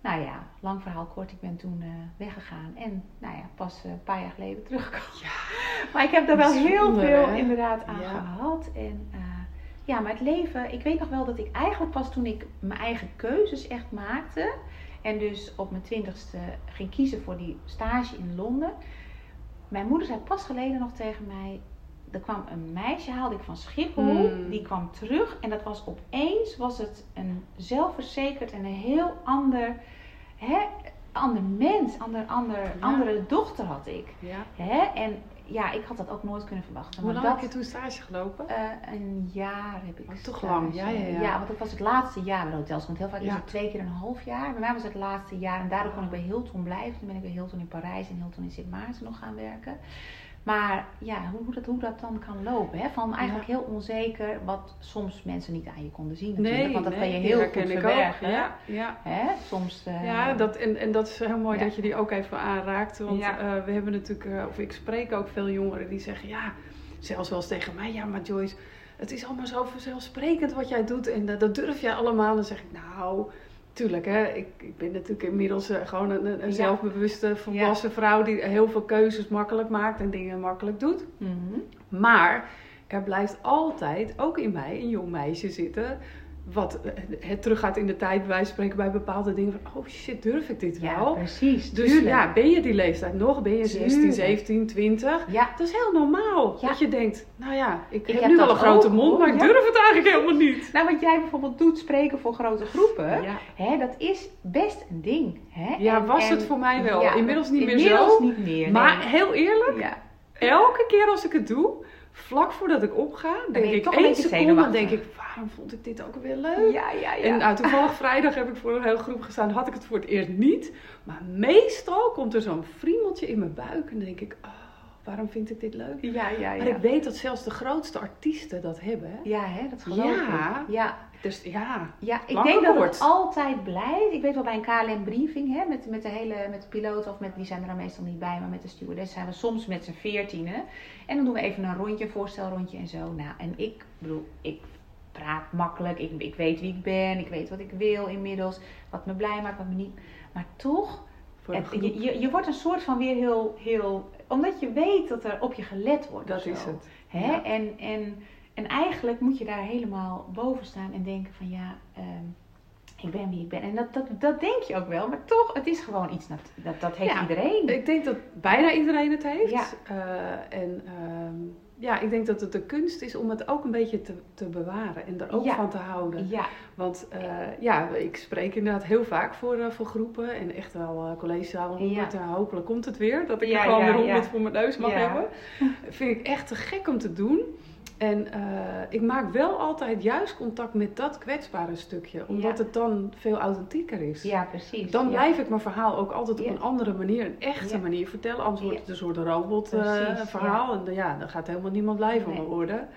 nou ja, lang verhaal kort, ik ben toen weggegaan. En nou ja, pas een paar jaar geleden teruggekomen. Ja, *laughs* maar ik heb daar wel heel veel inderdaad aan gehad. En ja, maar het leven, ik weet nog wel dat ik eigenlijk pas toen ik mijn eigen keuzes echt maakte. En dus op mijn twintigste ging kiezen voor die stage in Londen. Mijn moeder zei pas geleden nog tegen mij. Er kwam een meisje, haalde ik van Schiphol. Hmm. Die kwam terug. En dat was opeens was het een zelfverzekerd en een heel ander, hè, ander mens. Ander, ander, Andere dochter had ik. Ja. Hè? En ja, ik had dat ook nooit kunnen verwachten. Hoe lang heb je toen stage gelopen? Uh, een jaar heb ik. Oh, toch lang, ja, ja, ja. Ja, want dat was het laatste jaar bij hotels. Want heel vaak is het twee keer een half jaar. Bij mij was het het laatste jaar en daardoor kon ik bij Hilton blijven. Toen ben ik bij Hilton in Parijs en Hilton in Sint Maarten nog gaan werken. Maar ja, hoe dat, hoe dat dan kan lopen. Hè? Van eigenlijk heel onzeker, wat soms mensen niet aan je konden zien natuurlijk. Nee, want dat kan je heel goed verbergen. Ja, ja. Hè? Soms, uh... ja dat, en, en dat is heel mooi dat je die ook even aanraakt. Want uh, we hebben natuurlijk, uh, of ik spreek ook veel jongeren die zeggen, ja, zelfs wel eens tegen mij, ja maar Joyce, het is allemaal zo vanzelfsprekend wat jij doet en dat durf jij allemaal. Dan zeg ik, nou Tuurlijk, hè. Ik, ik ben natuurlijk inmiddels uh, gewoon een, een zelfbewuste volwassen vrouw die heel veel keuzes makkelijk maakt en dingen makkelijk doet. Mm Maar er blijft altijd, ook in mij, een jong meisje zitten wat eh, het teruggaat in de tijd, bij wijze van spreken, bij bepaalde dingen. Van, oh shit, durf ik dit wel? Ja, precies. Dus ja, ben je die leeftijd nog? Ben je 16, 17, 20? Ja. Dat is heel normaal. Dat je denkt, nou ja, ik, heb, nu wel een grote mond, maar ik durf het eigenlijk helemaal niet. Nou, wat jij bijvoorbeeld doet, spreken voor grote groepen, hè, dat is best een ding. Hè? Ja, was het voor mij wel. inmiddels niet meer zo. niet meer. Maar heel eerlijk, elke keer als ik het doe vlak voordat ik opga, denk ik één seconde, dan denk ik, waarom vond ik dit ook weer leuk? Ja, ja, ja. En nou, toevallig *laughs* vrijdag heb ik voor een hele groep gestaan, had ik het voor het eerst niet. Maar meestal komt er zo'n friemeltje in mijn buik en dan denk ik, oh, waarom vind ik dit leuk? Ja, ja, ja. Maar ik weet dat zelfs de grootste artiesten dat hebben. Ja, hè, dat geloof ja. ik. Ja, dus ja, ja ik denk dat het altijd blijft. Ik weet wel bij een KLM briefing, hè, met, met de hele met de piloot of met die zijn er dan meestal niet bij, maar met de stewardess zijn we soms met z'n veertienen. En dan doen we even een rondje, een voorstelrondje en zo. Nou, en ik bedoel, ik praat makkelijk, ik, ik weet wie ik ben, ik weet wat ik wil inmiddels, wat me blij maakt, wat me niet. Maar toch, je, je, je, wordt een soort van weer heel, heel, omdat je weet dat er op je gelet wordt. Dat is het. Hè? En, en en eigenlijk moet je daar helemaal boven staan en denken van ja, ehm, ik ben wie ik ben. En dat, dat, dat denk je ook wel, maar toch, het is gewoon iets dat, dat, dat heeft iedereen. Ik denk dat bijna iedereen het heeft. Ja. Uh, en ehm, ja, ik denk dat het de kunst is om het ook een beetje te, te bewaren en er ook van te houden. Ja. Want uh, ja, ik spreek inderdaad heel vaak voor, uh, voor groepen en echt wel uh, collegezalen 100 ja. en hopelijk komt het weer. Dat ik er gewoon weer 100 voor mijn neus mag hebben. *laughs* Vind ik echt te gek om te doen. En uh, ik maak wel altijd juist contact met dat kwetsbare stukje, omdat het dan veel authentieker is. Ja, precies. Dan blijf ik mijn verhaal ook altijd op een andere manier, een echte manier vertellen. Anders wordt het een soort robotverhaal. Uh, en ja, dan gaat helemaal niemand blij van me worden.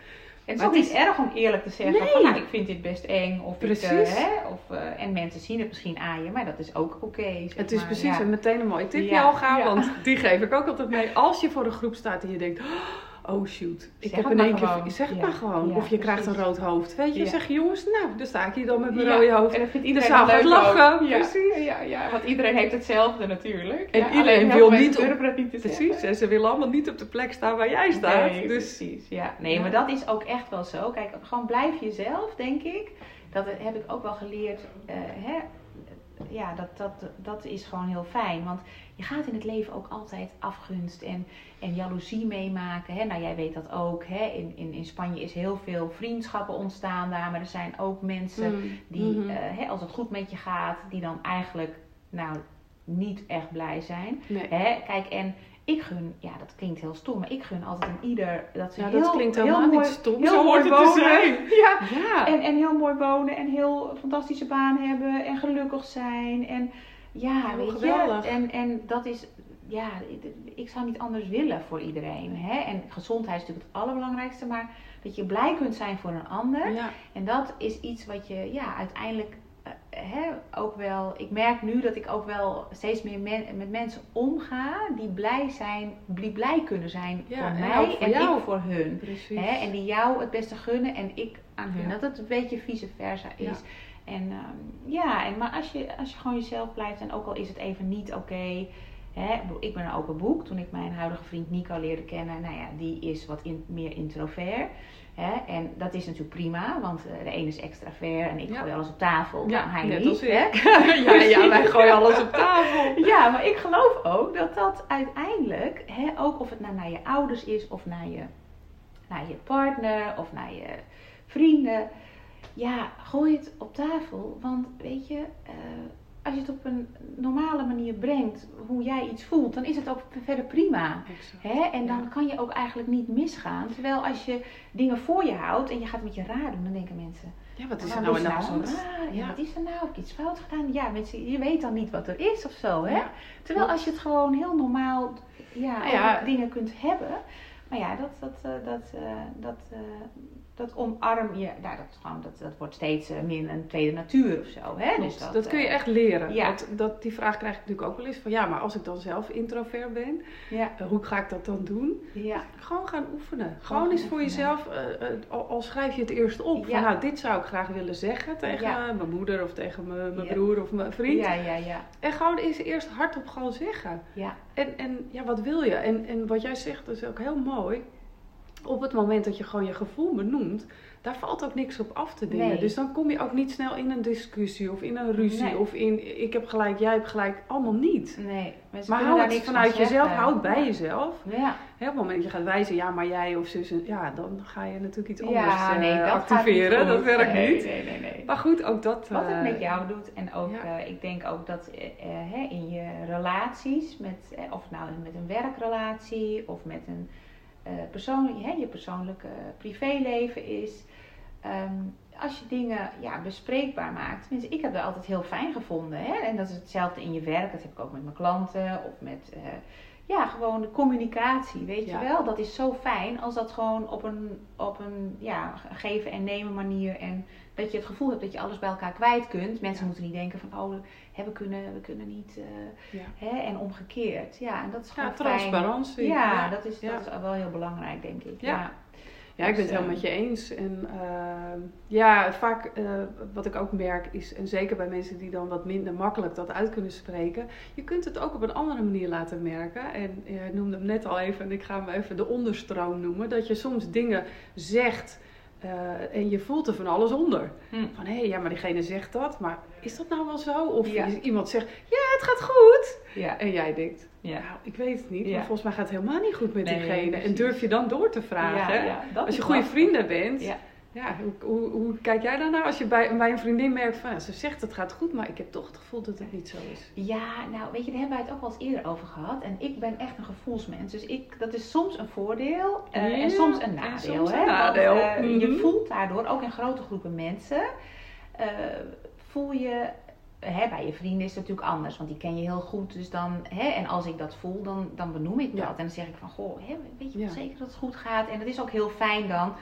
Het is ook niet erg om eerlijk te zeggen nee. van nou, ik vind dit best eng. Of precies. Ik, uh, hè, of, uh, en mensen zien het misschien aan je, maar dat is ook oké. het is precies en meteen een mooi tipje al gaan, want die geef ik ook altijd mee. Als je voor een groep staat en je denkt, oh shoot, ik heb in één keer, zeg het maar gewoon. of je krijgt een rood hoofd. Weet je, zeg je jongens, nou, dan sta ik hier dan met mijn rode hoofd. En dan vindt iedereen leuk lachen. Precies. Ja, ja, want iedereen heeft hetzelfde natuurlijk. En iedereen wil niet, op, het niet te Precies, en ze willen allemaal niet op de plek staan waar jij staat. Nee, dus, precies. Ja. Nee, maar dat is ook echt wel zo. Kijk, gewoon blijf jezelf, denk ik. Dat heb ik ook wel geleerd. Uh, hè, ja, dat, dat, dat is gewoon heel fijn. Want je gaat in het leven ook altijd afgunst en, en jaloezie meemaken. Hè? Nou, jij weet dat ook. Hè? In, in, in Spanje is heel veel vriendschappen ontstaan daar. Maar er zijn ook mensen mm. die, mm-hmm. eh, hè, als het goed met je gaat, die dan eigenlijk nou, niet echt blij zijn. Hè? Kijk, en ik gun, ja, dat klinkt heel stom, maar ik gun altijd aan ieder dat ze ja, heel, dat klinkt helemaal heel mooi, niet stom. Heel Zo hoort het wonen. te zijn. *laughs* Ja, ja. En, en heel mooi wonen en heel fantastische baan hebben en gelukkig zijn. En ja, weet geweldig. je. En, en dat is, ja, ik zou niet anders willen voor iedereen. Hè? En gezondheid is natuurlijk het allerbelangrijkste, maar dat je blij kunt zijn voor een ander. Ja. En dat is iets wat je ja, uiteindelijk hè, ook wel, ik merk nu dat ik ook wel steeds meer met mensen omga die blij zijn, die blij kunnen zijn voor mij en ik voor hun. Hè, en die jou het beste gunnen en ik aan hun. Dat het een beetje vice versa is. En ehm, ja, en, maar als je, als je gewoon jezelf blijft en ook al is het even niet oké. ik ben een open boek. Toen ik mijn huidige vriend Nico leerde kennen, nou ja, die is wat in, meer introvert. Hè? En dat is natuurlijk prima, want eh, de ene is extravert en ik Ja. gooi alles op tafel. Ja, nou, hij net niet. als hè? *laughs* ja, ja, *laughs* wij gooien alles op tafel. Ja, maar ik geloof ook dat dat uiteindelijk, hè, ook of het nou naar je ouders is of naar je, naar je partner of naar je vrienden, ja, gooi het op tafel. Want weet je, eh, als je het op een normale manier brengt, hoe jij iets voelt, dan is het ook verder prima. Hè? En dan Ja. kan je ook eigenlijk niet misgaan. Terwijl als je dingen voor je houdt en je gaat met je raar doen, dan denken mensen, Ja, wat is er nou de het nou hand? Ja, Ja. wat is er nou? Heb ik iets fout gedaan? Ja, mensen, je weet dan niet wat er is of zo. Hè? Ja. Terwijl als je het gewoon heel normaal ja, Nou ja. dingen kunt hebben. Maar ja, dat, dat, eh, dat, eh, dat, eh, dat omarm je. Nou, dat, gewoon, dat, dat wordt steeds eh, meer een tweede natuur of zo. Hè? Klopt, Dus dat, kun je eh, echt leren. ja. Dat, dat, die vraag krijg ik natuurlijk ook wel eens van ja, maar als ik dan zelf introvert ben, Ja, eh, hoe ga ik dat dan doen? ja, Gewoon gaan oefenen. Gewoon eens voor oefenen. jezelf, eh, al, al schrijf je het eerst op. Van nou, dit zou ik graag willen zeggen tegen mijn moeder of tegen mijn, broer of mijn vriend. ja, ja, ja, En gewoon eens eerst hardop gewoon zeggen. ja. En, en ja, wat wil je? En, en wat jij zegt, dat is ook heel mooi. Op het moment dat je gewoon je gevoel benoemt, daar valt ook niks op af te dingen. Nee. Dus dan kom je ook niet snel in een discussie of in een ruzie Nee. of in ik heb gelijk, jij hebt gelijk. Allemaal niet. Nee, Maar hou het niks vanuit van jezelf, zeggen. hou het bij Ja. jezelf. Ja, op het moment dat je gaat wijzen, ja, maar jij of zus, ja, dan ga je natuurlijk iets anders ja eh, nee, dat activeren. Dat werkt nee, niet. Nee, nee, nee. Maar goed, ook dat. Wat het eh, met jou doet en ook, ja. eh, ik denk ook dat eh, eh, hè, in je relaties, met, eh, of nou met een werkrelatie of met een eh persoonlijk, hè, je persoonlijke privéleven is, ehm, als je dingen ja, bespreekbaar maakt. Tenminste, ik heb dat altijd heel fijn gevonden. Hè? En dat is hetzelfde in je werk, dat heb ik ook met mijn klanten of met. Ja, gewoon de communicatie, weet Ja. je wel. Dat is zo fijn als dat gewoon op een, op een ja, geven en nemen manier. En dat je het gevoel hebt dat je alles bij elkaar kwijt kunt. Mensen Ja. moeten niet denken van, oh, hè, we, kunnen, we kunnen niet. eh, Ja. hè, en omgekeerd. Ja, en dat is gewoon fijn. transparantie. Ja, dat, is, dat is wel heel belangrijk, denk ik. Ja. Ja, ik ben Dus, het helemaal eh, met je eens. En eh, ja, vaak eh, wat ik ook merk is, en zeker bij mensen die dan wat minder makkelijk dat uit kunnen spreken, je kunt het ook op een andere manier laten merken. En jij noemde hem net al even, en ik ga hem even de onderstroom noemen, dat je soms dingen zegt eh, en je voelt er van alles onder. Hm. Van hé, ja, maar diegene zegt dat, maar is dat nou wel zo? Of Ja. iemand zegt, ja, het gaat goed. ja. En jij denkt, Ja. nou, ik weet het niet, maar volgens mij gaat het helemaal niet goed met Nee, diegene. En durf je dan door te vragen? Als je goede vrienden bent, Ja. hoe, hoe, hoe kijk jij daarnaar als je bij, bij een vriendin merkt van ja, ze zegt het gaat goed, maar ik heb toch het gevoel dat het niet zo is. Ja, nou weet je, daar hebben wij het ook wel eens eerder over gehad. En ik ben echt een gevoelsmens. Dus ik, dat is soms een voordeel eh, Ja, en soms een en nadeel. soms hè? een nadeel. Want, eh, Je Mhm. voelt daardoor, ook in grote groepen mensen, eh, voel je... Hè, bij je vrienden is het natuurlijk anders, want die ken je heel goed. Dus dan, hè, en als ik dat voel, dan, dan benoem ik dat. Ja. En dan zeg ik van, goh, hè, weet je wel zeker dat het goed gaat? En dat is ook heel fijn dan.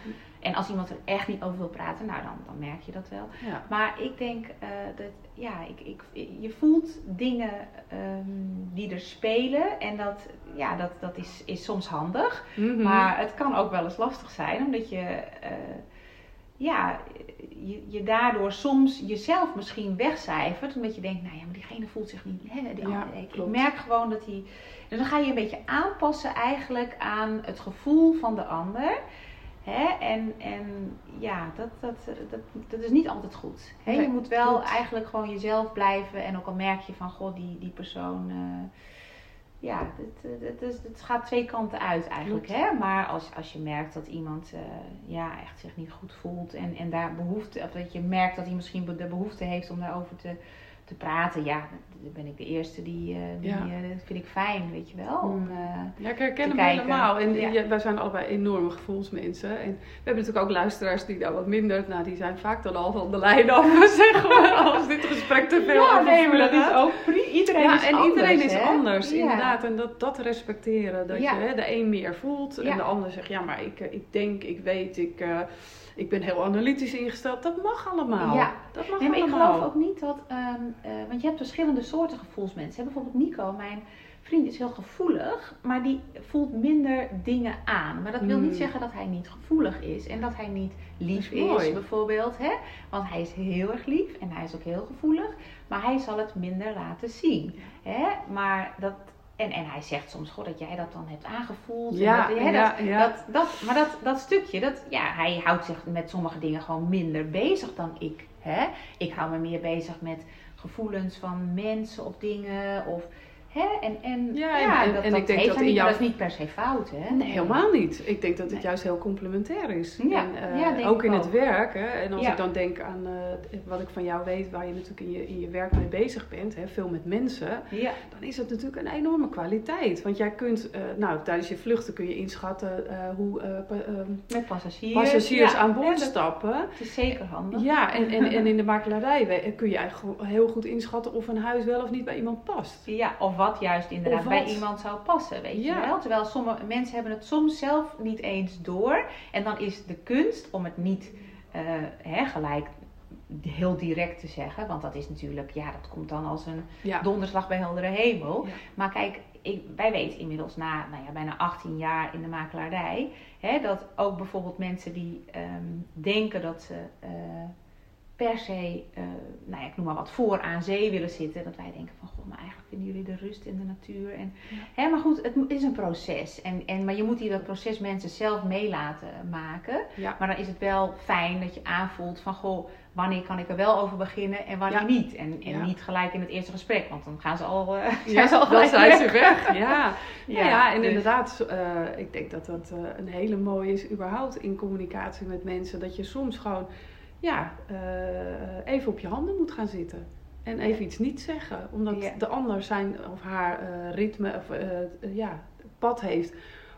En als iemand er echt niet over wil praten, nou dan, dan merk je dat wel. Ja. Maar ik denk eh, dat, ja, ik, ik, je voelt dingen ehm, die er spelen. En dat, ja, dat, dat is, is soms handig. Mhm. Maar het kan ook wel eens lastig zijn, omdat je, eh, ja, je, je daardoor soms jezelf misschien wegcijfert. Omdat je denkt, nou ja, maar diegene voelt zich niet. Hè, die Ja, ik, ik klopt. merk gewoon dat hij. Dus dan ga je een beetje aanpassen eigenlijk aan het gevoel van de ander. Hè? En, en ja, dat, dat, dat, dat is niet altijd goed. Hè? Je moet wel klopt. eigenlijk gewoon jezelf blijven. En ook al merk je van, god, die, die persoon... eh, ja, het, het, is- het gaat twee kanten uit eigenlijk. Klopt. Hè? Maar als, als je merkt dat iemand eh, ja, echt zich niet goed voelt... En, en daar behoefte... Of dat je merkt dat hij misschien de behoefte heeft om daarover te, te praten... Ja, dan ben ik de eerste die... eh, die Ja. eh, dat vind ik fijn, weet je wel. Om, Mm. eh, Ja, ik herken hem kijken. helemaal. En Ja. ja, wij zijn allebei enorme gevoelsmensen. En we hebben natuurlijk ook luisteraars die daar wat minder... Nou, die zijn vaak dan al van de lijn af, *laughs* zeg maar. Als dit gesprek te veel ja, nee, maar dat is ook Iedereen ja, is en anders, iedereen is hè? anders, inderdaad. En dat, dat respecteren. Dat je hè, de een meer voelt en de ander zegt... Ja, maar ik, ik denk, ik weet, ik, ik ben heel analytisch ingesteld. Dat mag allemaal. Ja. Dat mag Nee, maar ik allemaal. geloof ook niet dat, ehm, eh, want je hebt verschillende soorten gevoelsmensen. Bijvoorbeeld Nico, mijn vriend is heel gevoelig, maar die voelt minder dingen aan. Maar dat wil niet Hmm. zeggen dat hij niet gevoelig is en dat hij niet lief Dat is is, bijvoorbeeld. Hè? Want hij is heel erg lief en hij is ook heel gevoelig, maar hij zal het minder laten zien. Hè? Maar dat, en, en hij zegt soms, goh, dat jij dat dan hebt aangevoeld. en Ja, dat, hè, ja, dat, ja. Dat, dat, maar dat, dat stukje, dat, ja, hij houdt zich met sommige dingen gewoon minder bezig dan ik. Hè? Ik hou me meer bezig met gevoelens van mensen of dingen. Of, hè? En, en, Ja, ja, en- dat, en dat ik denk dat hij in niet, jouw- dat is niet per se fout. Hè? Nee, helemaal niet. Ik denk dat het Nee. juist heel complementair is. Ja, en, eh, ja, ook in het werk. Hè, en als ik dan denk aan eh, wat ik van jou weet, waar je natuurlijk in je, in je werk mee bezig bent, hè, veel met mensen, Ja, dan is het natuurlijk een enorme kwaliteit. Want jij kunt, eh, nou, tijdens je vluchten kun je inschatten hoe eh, ehm, met passagiers. passagiers aan boord dat- stappen. Het is zeker handig. Ja, en, en, en *laughs* in de makelaarij we- kun je eigenlijk heel goed inschatten of een huis wel of niet bij iemand past. Ja, of wat juist inderdaad bij iemand zou passen, weet Ja. je wel. Terwijl sommige mensen hebben het soms zelf niet eens door. En dan is de kunst om het niet eh, hè, gelijk heel direct te zeggen. Want dat is natuurlijk, ja, dat komt dan als een Ja. donderslag bij heldere hemel. Ja. Maar kijk, ik, wij weten inmiddels na nou ja, bijna 18 jaar in de makelaardij... Hè, dat ook bijvoorbeeld mensen die ehm, denken dat ze... eh, per se, eh, nou ja, ik noem maar wat, voor aan zee willen zitten. Dat wij denken van, goh, maar eigenlijk vinden jullie de rust in de natuur. En, Ja. hè, maar goed, het is een proces. En, en, maar je moet hier dat proces mensen zelf mee laten maken. Ja. Maar dan is het wel fijn dat je aanvoelt van, goh, wanneer kan ik er wel over beginnen en wanneer Ja. niet. En, en niet gelijk in het eerste gesprek, want dan gaan ze al, eh, *laughs* Ja, ze al dan zijn ze weg. *laughs* Ja. Ja, en dus- inderdaad, eh, ik denk dat dat een hele mooie is überhaupt in communicatie met mensen. Dat je soms gewoon ja, eh, even op je handen moet gaan zitten. En even iets niet zeggen. Omdat Ja. de ander zijn of haar eh, ritme of eh, ja, pad heeft.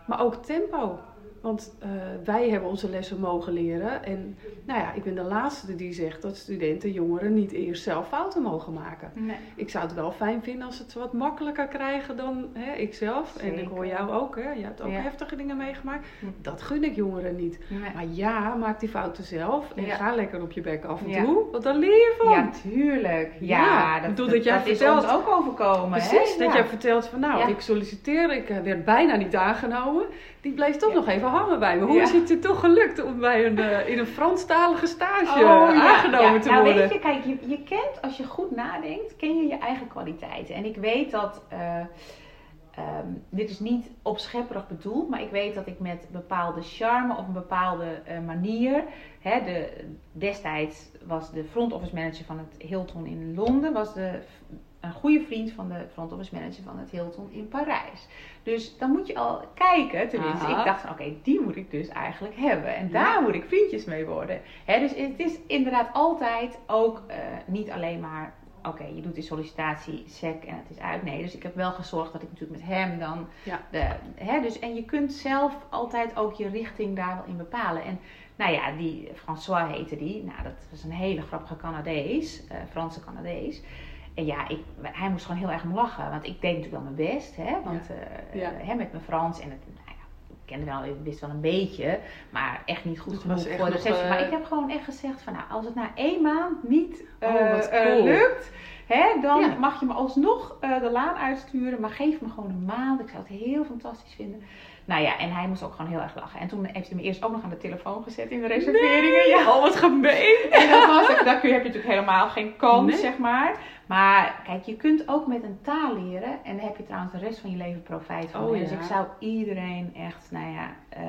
Maar ook tempo. Want eh, wij hebben onze lessen mogen leren. En nou ja, ik ben de laatste die zegt dat studenten, jongeren niet eerst zelf fouten mogen maken. Nee. Ik zou het wel fijn vinden als ze het wat makkelijker krijgen dan hè, ikzelf. En ik hoor jou ook, hè? je hebt ook Ja. heftige dingen meegemaakt. Dat gun ik jongeren niet. Nee. Maar ja, maak die fouten zelf en Ja. ga lekker op je bek af en Ja. toe, want daar leer je van. Ja, tuurlijk. Ja, dat, dat, dat jij dat is ons ook overkomen. Precies, hè? dat jij vertelt van nou, ik solliciteer, ik eh, werd bijna niet aangenomen. Die bleef toch Ja. nog even hangen bij me. Hoe Ja. is het je toch gelukt om bij een, eh, in een Franstalige stage Oh, ja, aangenomen ja. te nou, worden? Weet je, kijk, je, je kent, als je goed nadenkt, ken je je eigen kwaliteiten. En ik weet dat, eh, ehm, dit is niet opschepperig bedoeld, maar ik weet dat ik met bepaalde charme of een bepaalde eh, manier, hè, de, destijds was de front office manager van het Hilton in Londen, was de, een goede vriend van de front office manager van het Hilton in Parijs. Dus dan moet je al kijken, tenminste, Aha. ik dacht van oké, die moet ik dus eigenlijk hebben. En Ja. daar moet ik vriendjes mee worden. Dus het is inderdaad altijd ook eh, niet alleen maar, oké, je doet die sollicitatie, sec en het is uit. Nee, dus ik heb wel gezorgd dat ik natuurlijk met hem dan, Ja. de, hè, dus, en je kunt zelf altijd ook je richting daar wel in bepalen. En nou ja, die François heette die, nou dat was een hele grappige Canadees, eh, Franse Canadees. En ja, ik, hij moest gewoon heel erg om lachen, want ik deed natuurlijk wel mijn best, hè, want eh, Ja. hè, met mijn Frans en het, nou ja, ik kende wel, ik wist wel een beetje, maar echt niet goed genoeg voor de nog, receptie. eh, Maar ik heb gewoon echt gezegd van, nou, als het na één maand niet Oh, eh, eh, lukt, hè, dan mag je me alsnog eh, de laan uitsturen, maar geef me gewoon een maand. Ik zou het heel fantastisch vinden. Nou ja, en hij moest ook gewoon heel erg lachen. En toen heeft hij me eerst ook nog aan de telefoon gezet in de reserveringen. Ja. Oh, wat gemeen! En dat was, daar kun je, heb je natuurlijk helemaal geen kans, Nee. zeg maar. Maar kijk, je kunt ook met een taal leren. En daar heb je trouwens de rest van je leven profijt van. Oh. Dus ja. ik zou iedereen echt, nou ja... eh,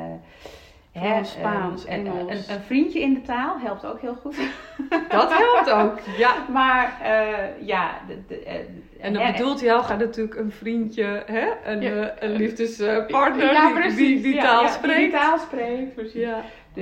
hè, Spaans, een, Engels. een, een vriendje in de taal helpt ook heel goed. *laughs* Dat helpt ook, ja. *laughs* Maar eh, ja... De, de, eh, En dan hè, bedoelt Helga natuurlijk een vriendje, hè? een, Ja. eh, een liefdespartner Ja, die, die die taal ja, spreekt. die taal spreekt, precies.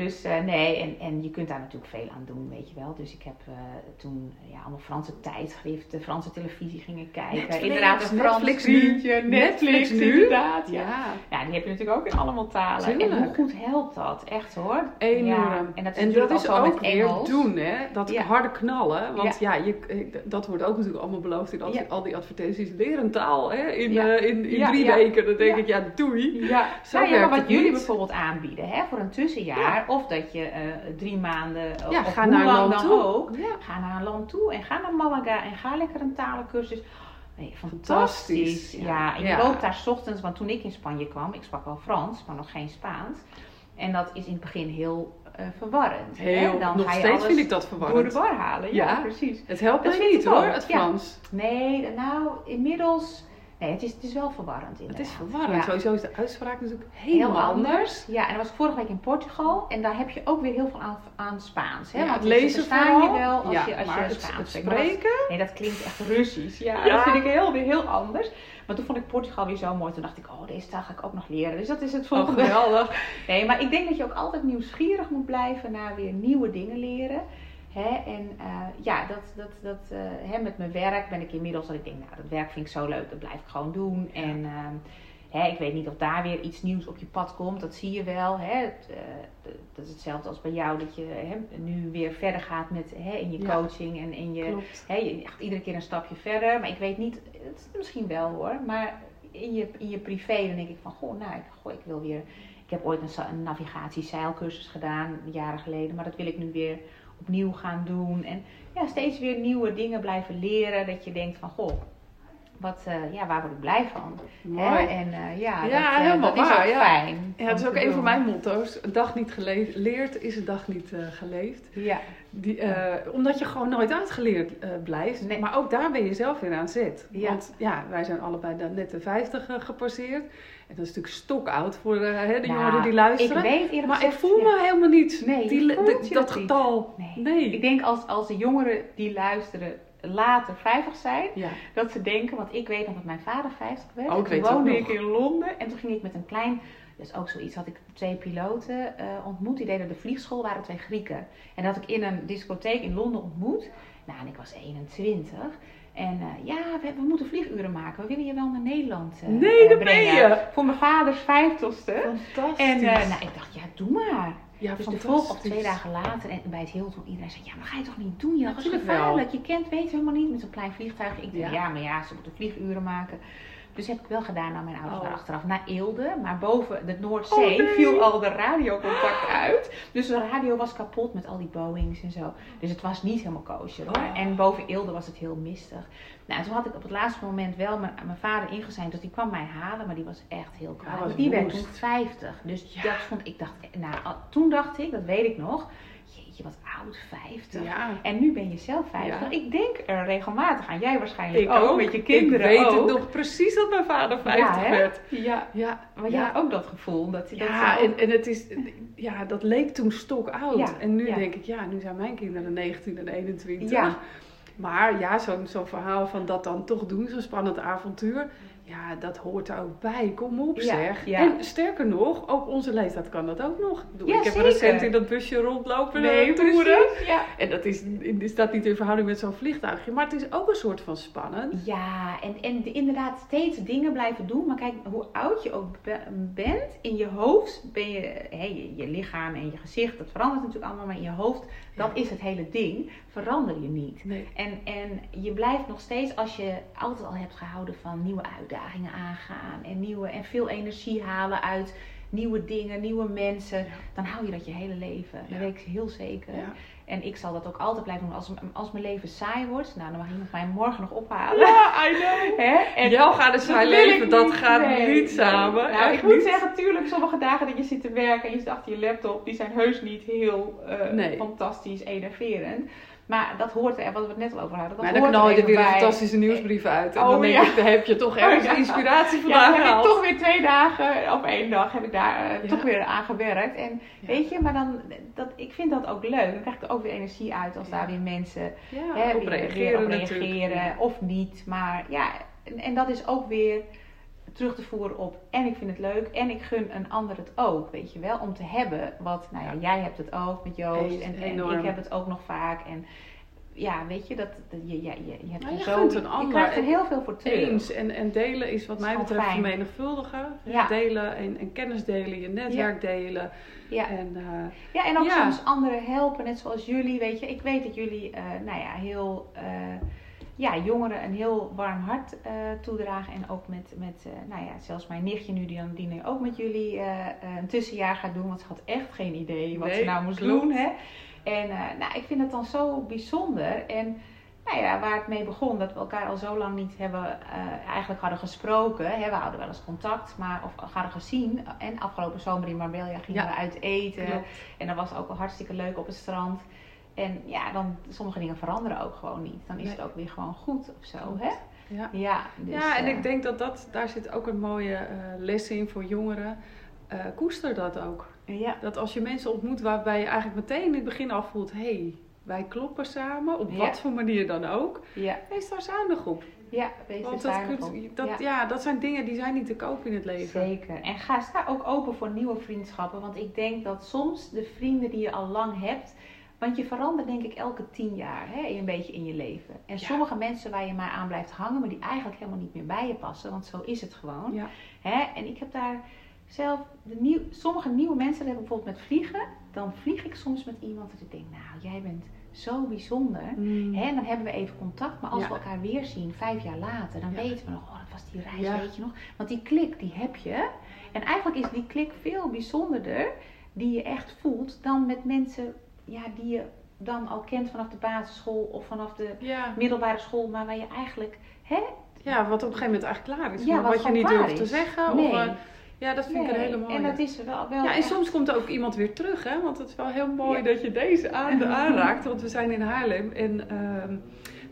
Dus eh, nee, en, en je kunt daar natuurlijk veel aan doen, weet je wel. Dus ik heb eh, toen ja, allemaal Franse tijdschriften, Franse televisie gingen kijken. Netflix, inderdaad, een Frans Netflix vriendje, Netflix, Netflix nu. inderdaad. Ja. Ja, ja, die heb je natuurlijk ook in allemaal talen. En hoe goed helpt dat, echt hoor. enorm. Ja, en dat is, en dat ook met weer doen, hè? Dat Ja. harde knallen. Want ja, je, eh, dat wordt ook natuurlijk allemaal beloofd in al, die- al die advertenties. Leer een taal hè? In, in, in drie weken. Dan denk ik, ja, doei. Ja, Zo nou ja, maar wat jullie bijvoorbeeld aanbieden hè, voor een tussenjaar, of dat je eh, drie maanden, Ja, of ga hoe naar lang land dan toe. ook, Ja. ga naar een land toe en ga naar Malaga en ga lekker een talencursus. Nee, Fantastisch, fantastisch. ja. Ja, en je Ja. loopt daar 's ochtends, want toen ik in Spanje kwam, ik sprak wel Frans, maar nog geen Spaans. En dat is in het begin heel eh, verwarrend. Heel, hè? Dan nog ga je steeds vind ik dat door de verwarrend. war halen. Ja, Ja. precies. Het helpt mij vind niet ik hoor, het ja. Frans. Nee, nou, inmiddels... Nee, het is, het is wel verwarrend Het inderdaad. is verwarrend. Ja. Sowieso is de uitspraak natuurlijk Heel helemaal anders. anders. Ja, en dan was vorige week in Portugal en daar heb je ook weer heel veel aan, aan Spaans. Hè? Ja, Want het ze lezen verstaan vooral. je wel als ja, je, als je het, Spaans het spreekt. Dat- spreken... Nee, dat klinkt echt Russisch. Ja, Ja. dat vind ik heel, weer heel anders. Maar toen vond ik Portugal weer zo mooi. Toen dacht ik, oh, deze taal ga ik ook nog leren. Dus dat is het volgende. Oh, geweldig. *laughs* Nee, maar ik denk dat je ook altijd nieuwsgierig moet blijven naar weer nieuwe dingen leren. Hè? En eh, ja, dat, dat, dat, eh, hè, met mijn werk ben ik inmiddels dat ik denk, nou, dat werk vind ik zo leuk, dat blijf ik gewoon doen. En ehm, hè, ik weet niet of daar weer iets nieuws op je pad komt, dat zie je wel. Hè? Het, eh, dat is hetzelfde als bij jou, dat je hè, nu weer verder gaat met, hè, in je Ja. coaching en in je, Klopt. Hè, je gaat iedere keer een stapje verder, maar ik weet niet, het misschien wel hoor, maar in je, in je privé dan denk ik van, goh, nou, ik, goh, ik wil weer, ik heb ooit een, een navigatie-zeilcursus gedaan, jaren geleden, maar dat wil ik nu weer opnieuw gaan doen. En ja, steeds weer nieuwe dingen blijven leren, dat je denkt van, goh, wat, eh, ja, waar word ik blij van? Mooi. En eh, ja, Ja, dat, eh, helemaal dat is ook ja. fijn. Ja, het is ook een van mijn motto's. Een dag niet geleerd is een dag niet geleefd. Ja, Die, omdat je gewoon nooit uitgeleerd blijft. Nee. Maar ook daar ben je zelf weer aan zet. Ja. Want ja, wij zijn allebei dan net de 50 eh, gepasseerd. En dat is natuurlijk stokoud voor hè, de Nou, jongeren die ik luisteren. weet eerlijk maar ik voel me helemaal niet Nee, die, de- dat getal. Nee. Nee. Ik denk als, als de jongeren die luisteren later 50 zijn, Ja. dat ze denken, want ik weet nog dat mijn vader 50 werd. Oh, ik En toen woonde ik in Londen en toen ging ik met een klein, dus ook zoiets, had ik twee piloten eh, ontmoet. Die deden de vliegschool, waren twee Grieken. En dat ik in een discotheek in Londen ontmoet. Nou, en ik was 21. En eh, ja, we, we moeten vlieguren maken. We willen je wel naar Nederland eh, Nee, dat ben je. Voor mijn vaders vijftigste. Fantastisch. En nou, ik dacht, ja, doe maar. Ja, Dus de volgende of twee dagen later en bij het Hilton iedereen zei, ja, maar ga je toch niet doen? Ja, dat is gevaarlijk. Je kent, weet helemaal niet met zo'n klein vliegtuig. Ik dacht, Ja. ja. maar ja, ze moeten vlieguren maken. Dus heb ik wel gedaan naar mijn ouders Oh. naar achteraf, naar Eelde. Maar boven de Noordzee Oh, nee. viel al de radiocontact uit. Dus de radio was kapot met al die Boeings en zo. Dus het was niet helemaal kosher hoor. Oh. En boven Eelde was het heel mistig. Nou, toen had ik op het laatste moment wel mijn, mijn vader ingezijn. Dus die kwam mij halen, maar die was echt heel kwaad. Die werd toen 50. Dus Ja. dat vond ik, dacht, nou, toen dacht ik, dat weet ik nog. Jeetje, wat oud, 50. Ja. En nu ben je zelf 50. Ja. Ik denk er regelmatig aan. Jij waarschijnlijk Ik ook, met je kinderen Ik weet ook. het nog precies dat mijn vader 50 ja, hè? werd. Ja, Ja, maar jij ook dat gevoel. Dat, dat Ja, ook- en, en het is, ja, dat leek toen stok oud. Ja, en nu denk ik, ja, nu zijn mijn kinderen 19 en 21. Ja. Maar ja, zo'n zo'n verhaal van dat dan toch doen, zo'n spannend avontuur. Ja, dat hoort er ook bij. Kom op zeg. ja. En sterker nog, ook onze leeftijd kan dat ook nog. Ja, ik heb zeker. recent in dat busje rondlopen nee, eh, toeren. En dat is, is dat niet in verhouding met zo'n vliegtuigje. Maar het is ook een soort van spannend. Ja, en, en de- inderdaad steeds dingen blijven doen. Maar kijk, hoe oud je ook be- bent, in je hoofd ben je, hè, je, je lichaam en je gezicht, dat verandert natuurlijk allemaal. Maar in je hoofd, dat is het hele ding, verander je niet. Nee. En, en je blijft nog steeds, als je altijd al hebt gehouden van nieuwe uitdagingen aangaan en, nieuwe, en veel energie halen uit nieuwe dingen, nieuwe mensen, Ja. dan hou je dat je hele leven. Dat weet ik heel zeker. En ik zal dat ook altijd blijven doen. Als, als mijn leven saai wordt, nou dan mag iemand mij morgen nog ophalen. Ja, I know. *laughs* Hè? En Jou gaat het dat saai leven, dat niet. gaat Nee, niet nee. samen. Nou, ik moet niet. zeggen, tuurlijk, sommige dagen dat je zit te werken en je zit achter je laptop, die zijn heus niet heel eh, Nee. fantastisch enerverend. Maar dat hoort er, wat we het net al over hadden, dat Maar dan hoort knal je er weer bij. fantastische nieuwsbrief uit. En Oh, dan denk ja. ik, dan heb je toch ergens Oh, ja. inspiratie Ja, dan heb ik gehaald. toch weer twee dagen, of één dag, heb ik daar eh, Ja. toch weer aan gewerkt. En Ja. weet je, maar dan, dat, ik vind dat ook leuk. Dan krijg ik er ook weer energie uit als Ja. daar weer mensen Ja, hè, op weer- reageren op reageren Ja. of niet. Maar ja, en, en dat is ook weer terug te voeren op en ik vind het leuk en ik gun een ander het ook, weet je wel, om te hebben wat, nou ja, jij hebt het ook met Joost en, ik heb het ook nog vaak en ja, weet je, dat, dat je, ja, je, je hebt Nou, je zo, een je ander krijgt er heel veel voor terug. Eens. En, en delen is wat Is mij betreft fijn. vermenigvuldigen. Ja. Delen en, en kennis delen, je netwerk delen. Ja. En, eh, Ja, en ook Ja. soms anderen helpen, net zoals jullie, weet je. Ik weet dat jullie, eh, nou ja, heel, eh, ja, jongeren een heel warm hart eh, toedragen. En ook met, met eh, nou ja, zelfs mijn nichtje nu, die dan die nu ook met jullie eh, een tussenjaar gaat doen. Want ze had echt geen idee wat Nee, ze nou moest klopt. doen, hè. En nou, ik vind het dan zo bijzonder. En nou ja, waar het mee begon, dat we elkaar al zo lang niet hebben, eigenlijk hadden gesproken. Hè, we hadden wel eens contact, maar of hadden gezien. En afgelopen zomer in Marbella gingen Ja. we uit eten. Klopt. En dat was ook wel hartstikke leuk op het strand. En ja, dan sommige dingen veranderen ook gewoon niet. Dan is Nee. het ook weer gewoon goed of zo, hè? Ja. Ja, dus, ja, en eh, ik denk dat, dat daar zit ook een mooie eh, les in voor jongeren. Eh, koester dat ook. Ja, Dat als je mensen ontmoet waarbij je eigenlijk meteen in het begin al voelt... hé, hey, wij kloppen samen, op Ja. wat voor manier dan ook. ja, Wees daar zuinig op. ja, wees Want dat, kunt, dat, Ja. ja. dat zijn dingen die zijn niet te koop in het leven. Zeker. En ga, sta ook open voor nieuwe vriendschappen. Want ik denk dat soms de vrienden die je al lang hebt. Want je verandert denk ik elke tien jaar hè, een beetje in je leven. En Ja. sommige mensen waar je maar aan blijft hangen, maar die eigenlijk helemaal niet meer bij je passen. Want zo is het gewoon. Ja. Hè? En ik heb daar zelf, de nieuw, sommige nieuwe mensen hebben bijvoorbeeld met vliegen. Dan vlieg ik soms met iemand dat ik denk, nou jij bent zo bijzonder. Mm. Hè, en dan hebben we even contact, maar als Ja. we elkaar weer zien, vijf jaar later, dan weten we nog, oh, dat was die reis, weet je nog. Want die klik, die heb je. En eigenlijk is die klik veel bijzonderder, die je echt voelt, dan met mensen ja, die je dan al kent vanaf de basisschool of vanaf de Ja. middelbare school, maar waar je eigenlijk, hè? ja, wat op een gegeven moment eigenlijk klaar is. Ja, wat wat je niet durft te zeggen. Nee. Of, eh, ja, dat vind ik een hele mooie. En dat is wel, wel Ja, en echt- soms komt er ook iemand weer terug, hè? Want het is wel heel mooi Ja. dat je deze aan, aanraakt. Want we zijn in Haarlem en ehm,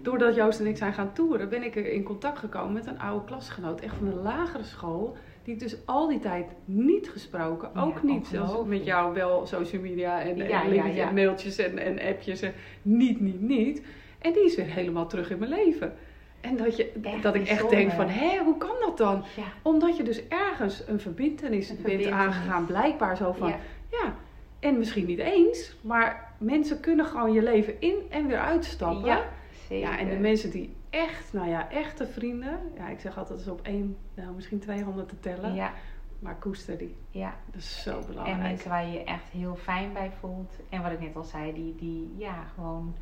doordat Joost en ik zijn gaan toeren, ben ik in contact gekomen met een oude klasgenoot, echt van de lagere school. Die ik dus al die tijd niet gesproken, Ja, ook niet. Zelfs met jou wel social media en, en Ja, en mailtjes en, en appjes. En niet, niet, niet. En die is weer helemaal terug in mijn leven. En dat, je, Echt dat ik echt denk van, hé, hoe kan dat dan? Ja, Omdat je dus ergens een verbintenis Een bent aangegaan, blijkbaar zo van, ja, ja, en misschien niet eens, maar mensen kunnen gewoon je leven in en weer uitstappen. ja, zeker. Ja, en de mensen die echt, nou ja, echte vrienden, ja, ik zeg altijd, is op één, nou misschien twee handen te tellen, Ja, maar koester die. ja. Dat is zo En belangrijk. mensen waar je je echt heel fijn bij voelt. En wat ik net al zei, die, die ja, gewoon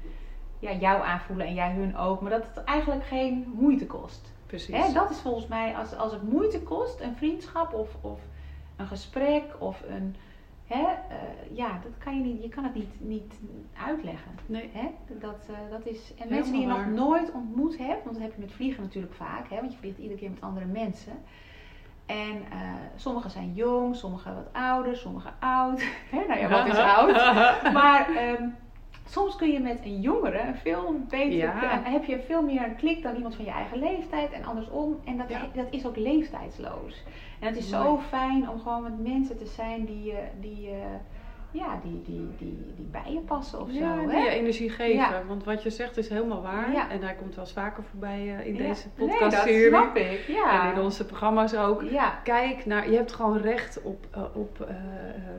ja, jou aanvoelen en jij hun ook. Maar dat het eigenlijk geen moeite kost. Precies. Hè, dat is volgens mij, als, als het moeite kost, een vriendschap of, of een gesprek of een. Hè, eh, ja, dat kan je niet, je kan het niet, niet uitleggen. Nee. Hè? Dat, eh, dat is, en mensen die je nog nooit ontmoet hebt, want dat heb je met vliegen natuurlijk vaak, hè, want je vliegt iedere keer met andere mensen. En eh sommigen zijn jong, sommigen wat ouder, sommigen oud. *laughs* Hè, nou ja, wat is *laughs* oud? *laughs* Maar ehm, soms kun je met een jongere veel beter, Ja. en heb je veel meer een klik dan iemand van je eigen leeftijd en andersom. En dat, Ja. dat is ook leeftijdsloos. En het is zo fijn om gewoon met mensen te zijn die, je- die, eh, ja, die, die, die, die bij je passen of ja, zo. en hè? die je energie geven. Ja. Want wat je zegt is helemaal waar. Ja. En hij komt wel eens vaker voorbij eh, in deze Nee, dat podcastserie. snap ik. Ja. En in onze programma's ook. Ja, Kijk naar, je hebt gewoon recht op, eh, op eh,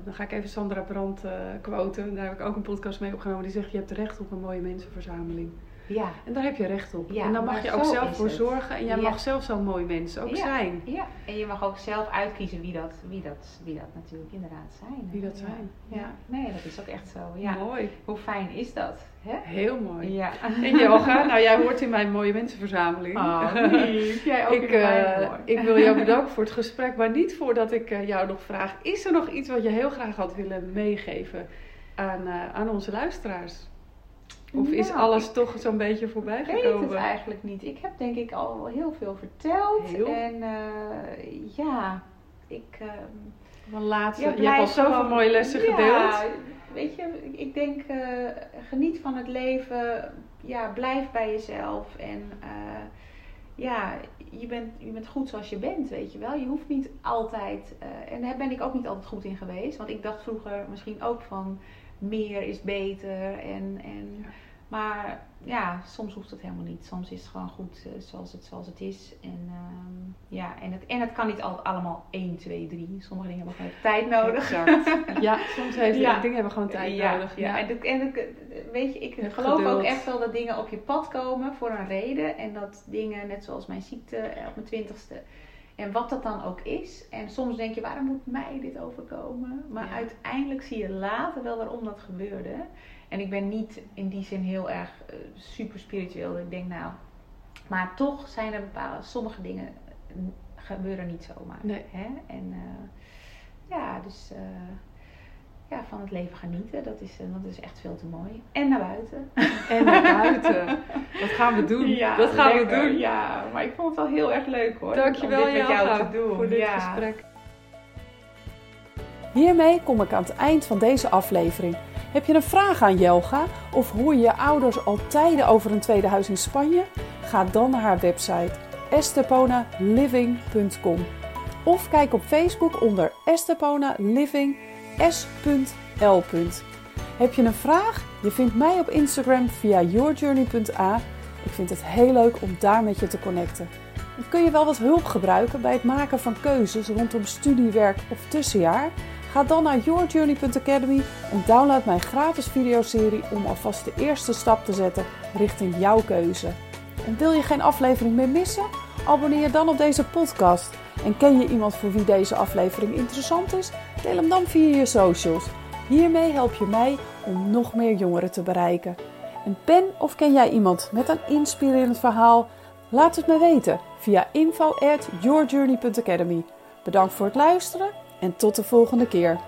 dan ga ik even Sandra Brandt eh quoten. Daar heb ik ook een podcast mee opgenomen. Die zegt, je hebt recht op een mooie mensenverzameling. Ja, En daar heb je recht op. Ja, en dan mag je ook zelf voor het. zorgen. En jij Ja. mag zelf zo'n mooi mens ook zijn. ja. En je mag ook zelf uitkiezen wie dat, wie dat, wie dat natuurlijk inderdaad zijn. Wie dat zijn. Ja. Nee, dat is ook echt zo. Ja. Mooi. Hoe fijn is dat? Hè? Heel mooi. Ja. *laughs* En Jelga, nou jij hoort in mijn mooie mensenverzameling. Oh, *laughs* lief. Jij ook ik, hoor. ik wil jou *laughs* bedanken voor het gesprek, maar niet voordat ik eh, jou nog vraag: is er nog iets wat je heel graag had willen meegeven aan, eh, aan onze luisteraars? Of is alles toch zo'n beetje voorbij Ik weet het gekomen? eigenlijk niet. Ik heb denk ik al heel veel verteld. Heel. En eh, ja, ik... ehm, Van laatste, Ja, je hebt al zoveel gewoon- mooie lessen ja, gedeeld. Weet je, ik denk, eh, geniet van het leven. Ja, blijf bij jezelf. En eh, ja, je bent, je bent goed zoals je bent, weet je wel. Je hoeft niet altijd, en daar ben ik ook niet altijd goed in geweest. Want ik dacht vroeger misschien ook van, meer is beter. En, en, Ja. Maar ja, soms hoeft het helemaal niet. Soms is het gewoon goed eh, zoals, het, zoals het is. En, ehm, ja, en, het, en het kan niet al, allemaal 1, 2, 3. Sommige dingen hebben gewoon tijd nodig. Exact. Ja, *laughs* soms heeft Ja. dingen hebben gewoon tijd ja, nodig. Ja, en, de- en de- weet je, ik geloof geduld. ook echt wel dat dingen op je pad komen voor een reden. En dat dingen, net zoals mijn ziekte eh, op mijn twintigste. En wat dat dan ook is. En soms denk je, waarom moet mij dit overkomen? Maar Ja. uiteindelijk zie je later wel waarom dat gebeurde. En ik ben niet in die zin heel erg eh, super spiritueel. Ik denk, nou... Maar toch zijn er bepaalde, sommige dingen gebeuren niet zomaar. Nee. Hè? En eh, ja, dus... eh, ja, van het leven genieten. Dat is, uh, dat is echt veel te mooi. En naar buiten. *laughs* En naar buiten. Dat gaan we doen. Ja, dat gaan lekker. we doen. Ja, maar ik vond het wel heel erg leuk hoor. Dankjewel om dit met jou Jelga, te doen. voor dit ja. gesprek. Hiermee kom ik aan het eind van deze aflevering. Heb je een vraag aan Jelga of hoor je je ouders al tijden over een tweede huis in Spanje? Ga dan naar haar website esteponaliving.com of kijk op Facebook onder Estepona Living S.L. Heb je een vraag? Je vindt mij op Instagram via yourjourney.a. Ik vind het heel leuk om daar met je te connecten. En kun je wel wat hulp gebruiken bij het maken van keuzes rondom studiewerk of tussenjaar? Ga dan naar yourjourney.academy en download mijn gratis videoserie om alvast de eerste stap te zetten richting jouw keuze. En wil je geen aflevering meer missen? Abonneer dan op deze podcast. En ken je iemand voor wie deze aflevering interessant is? Deel hem dan via je socials. Hiermee help je mij om nog meer jongeren te bereiken. En ben of ken jij iemand met een inspirerend verhaal? Laat het me weten via info at yourjourney.academy. Bedankt voor het luisteren en tot de volgende keer.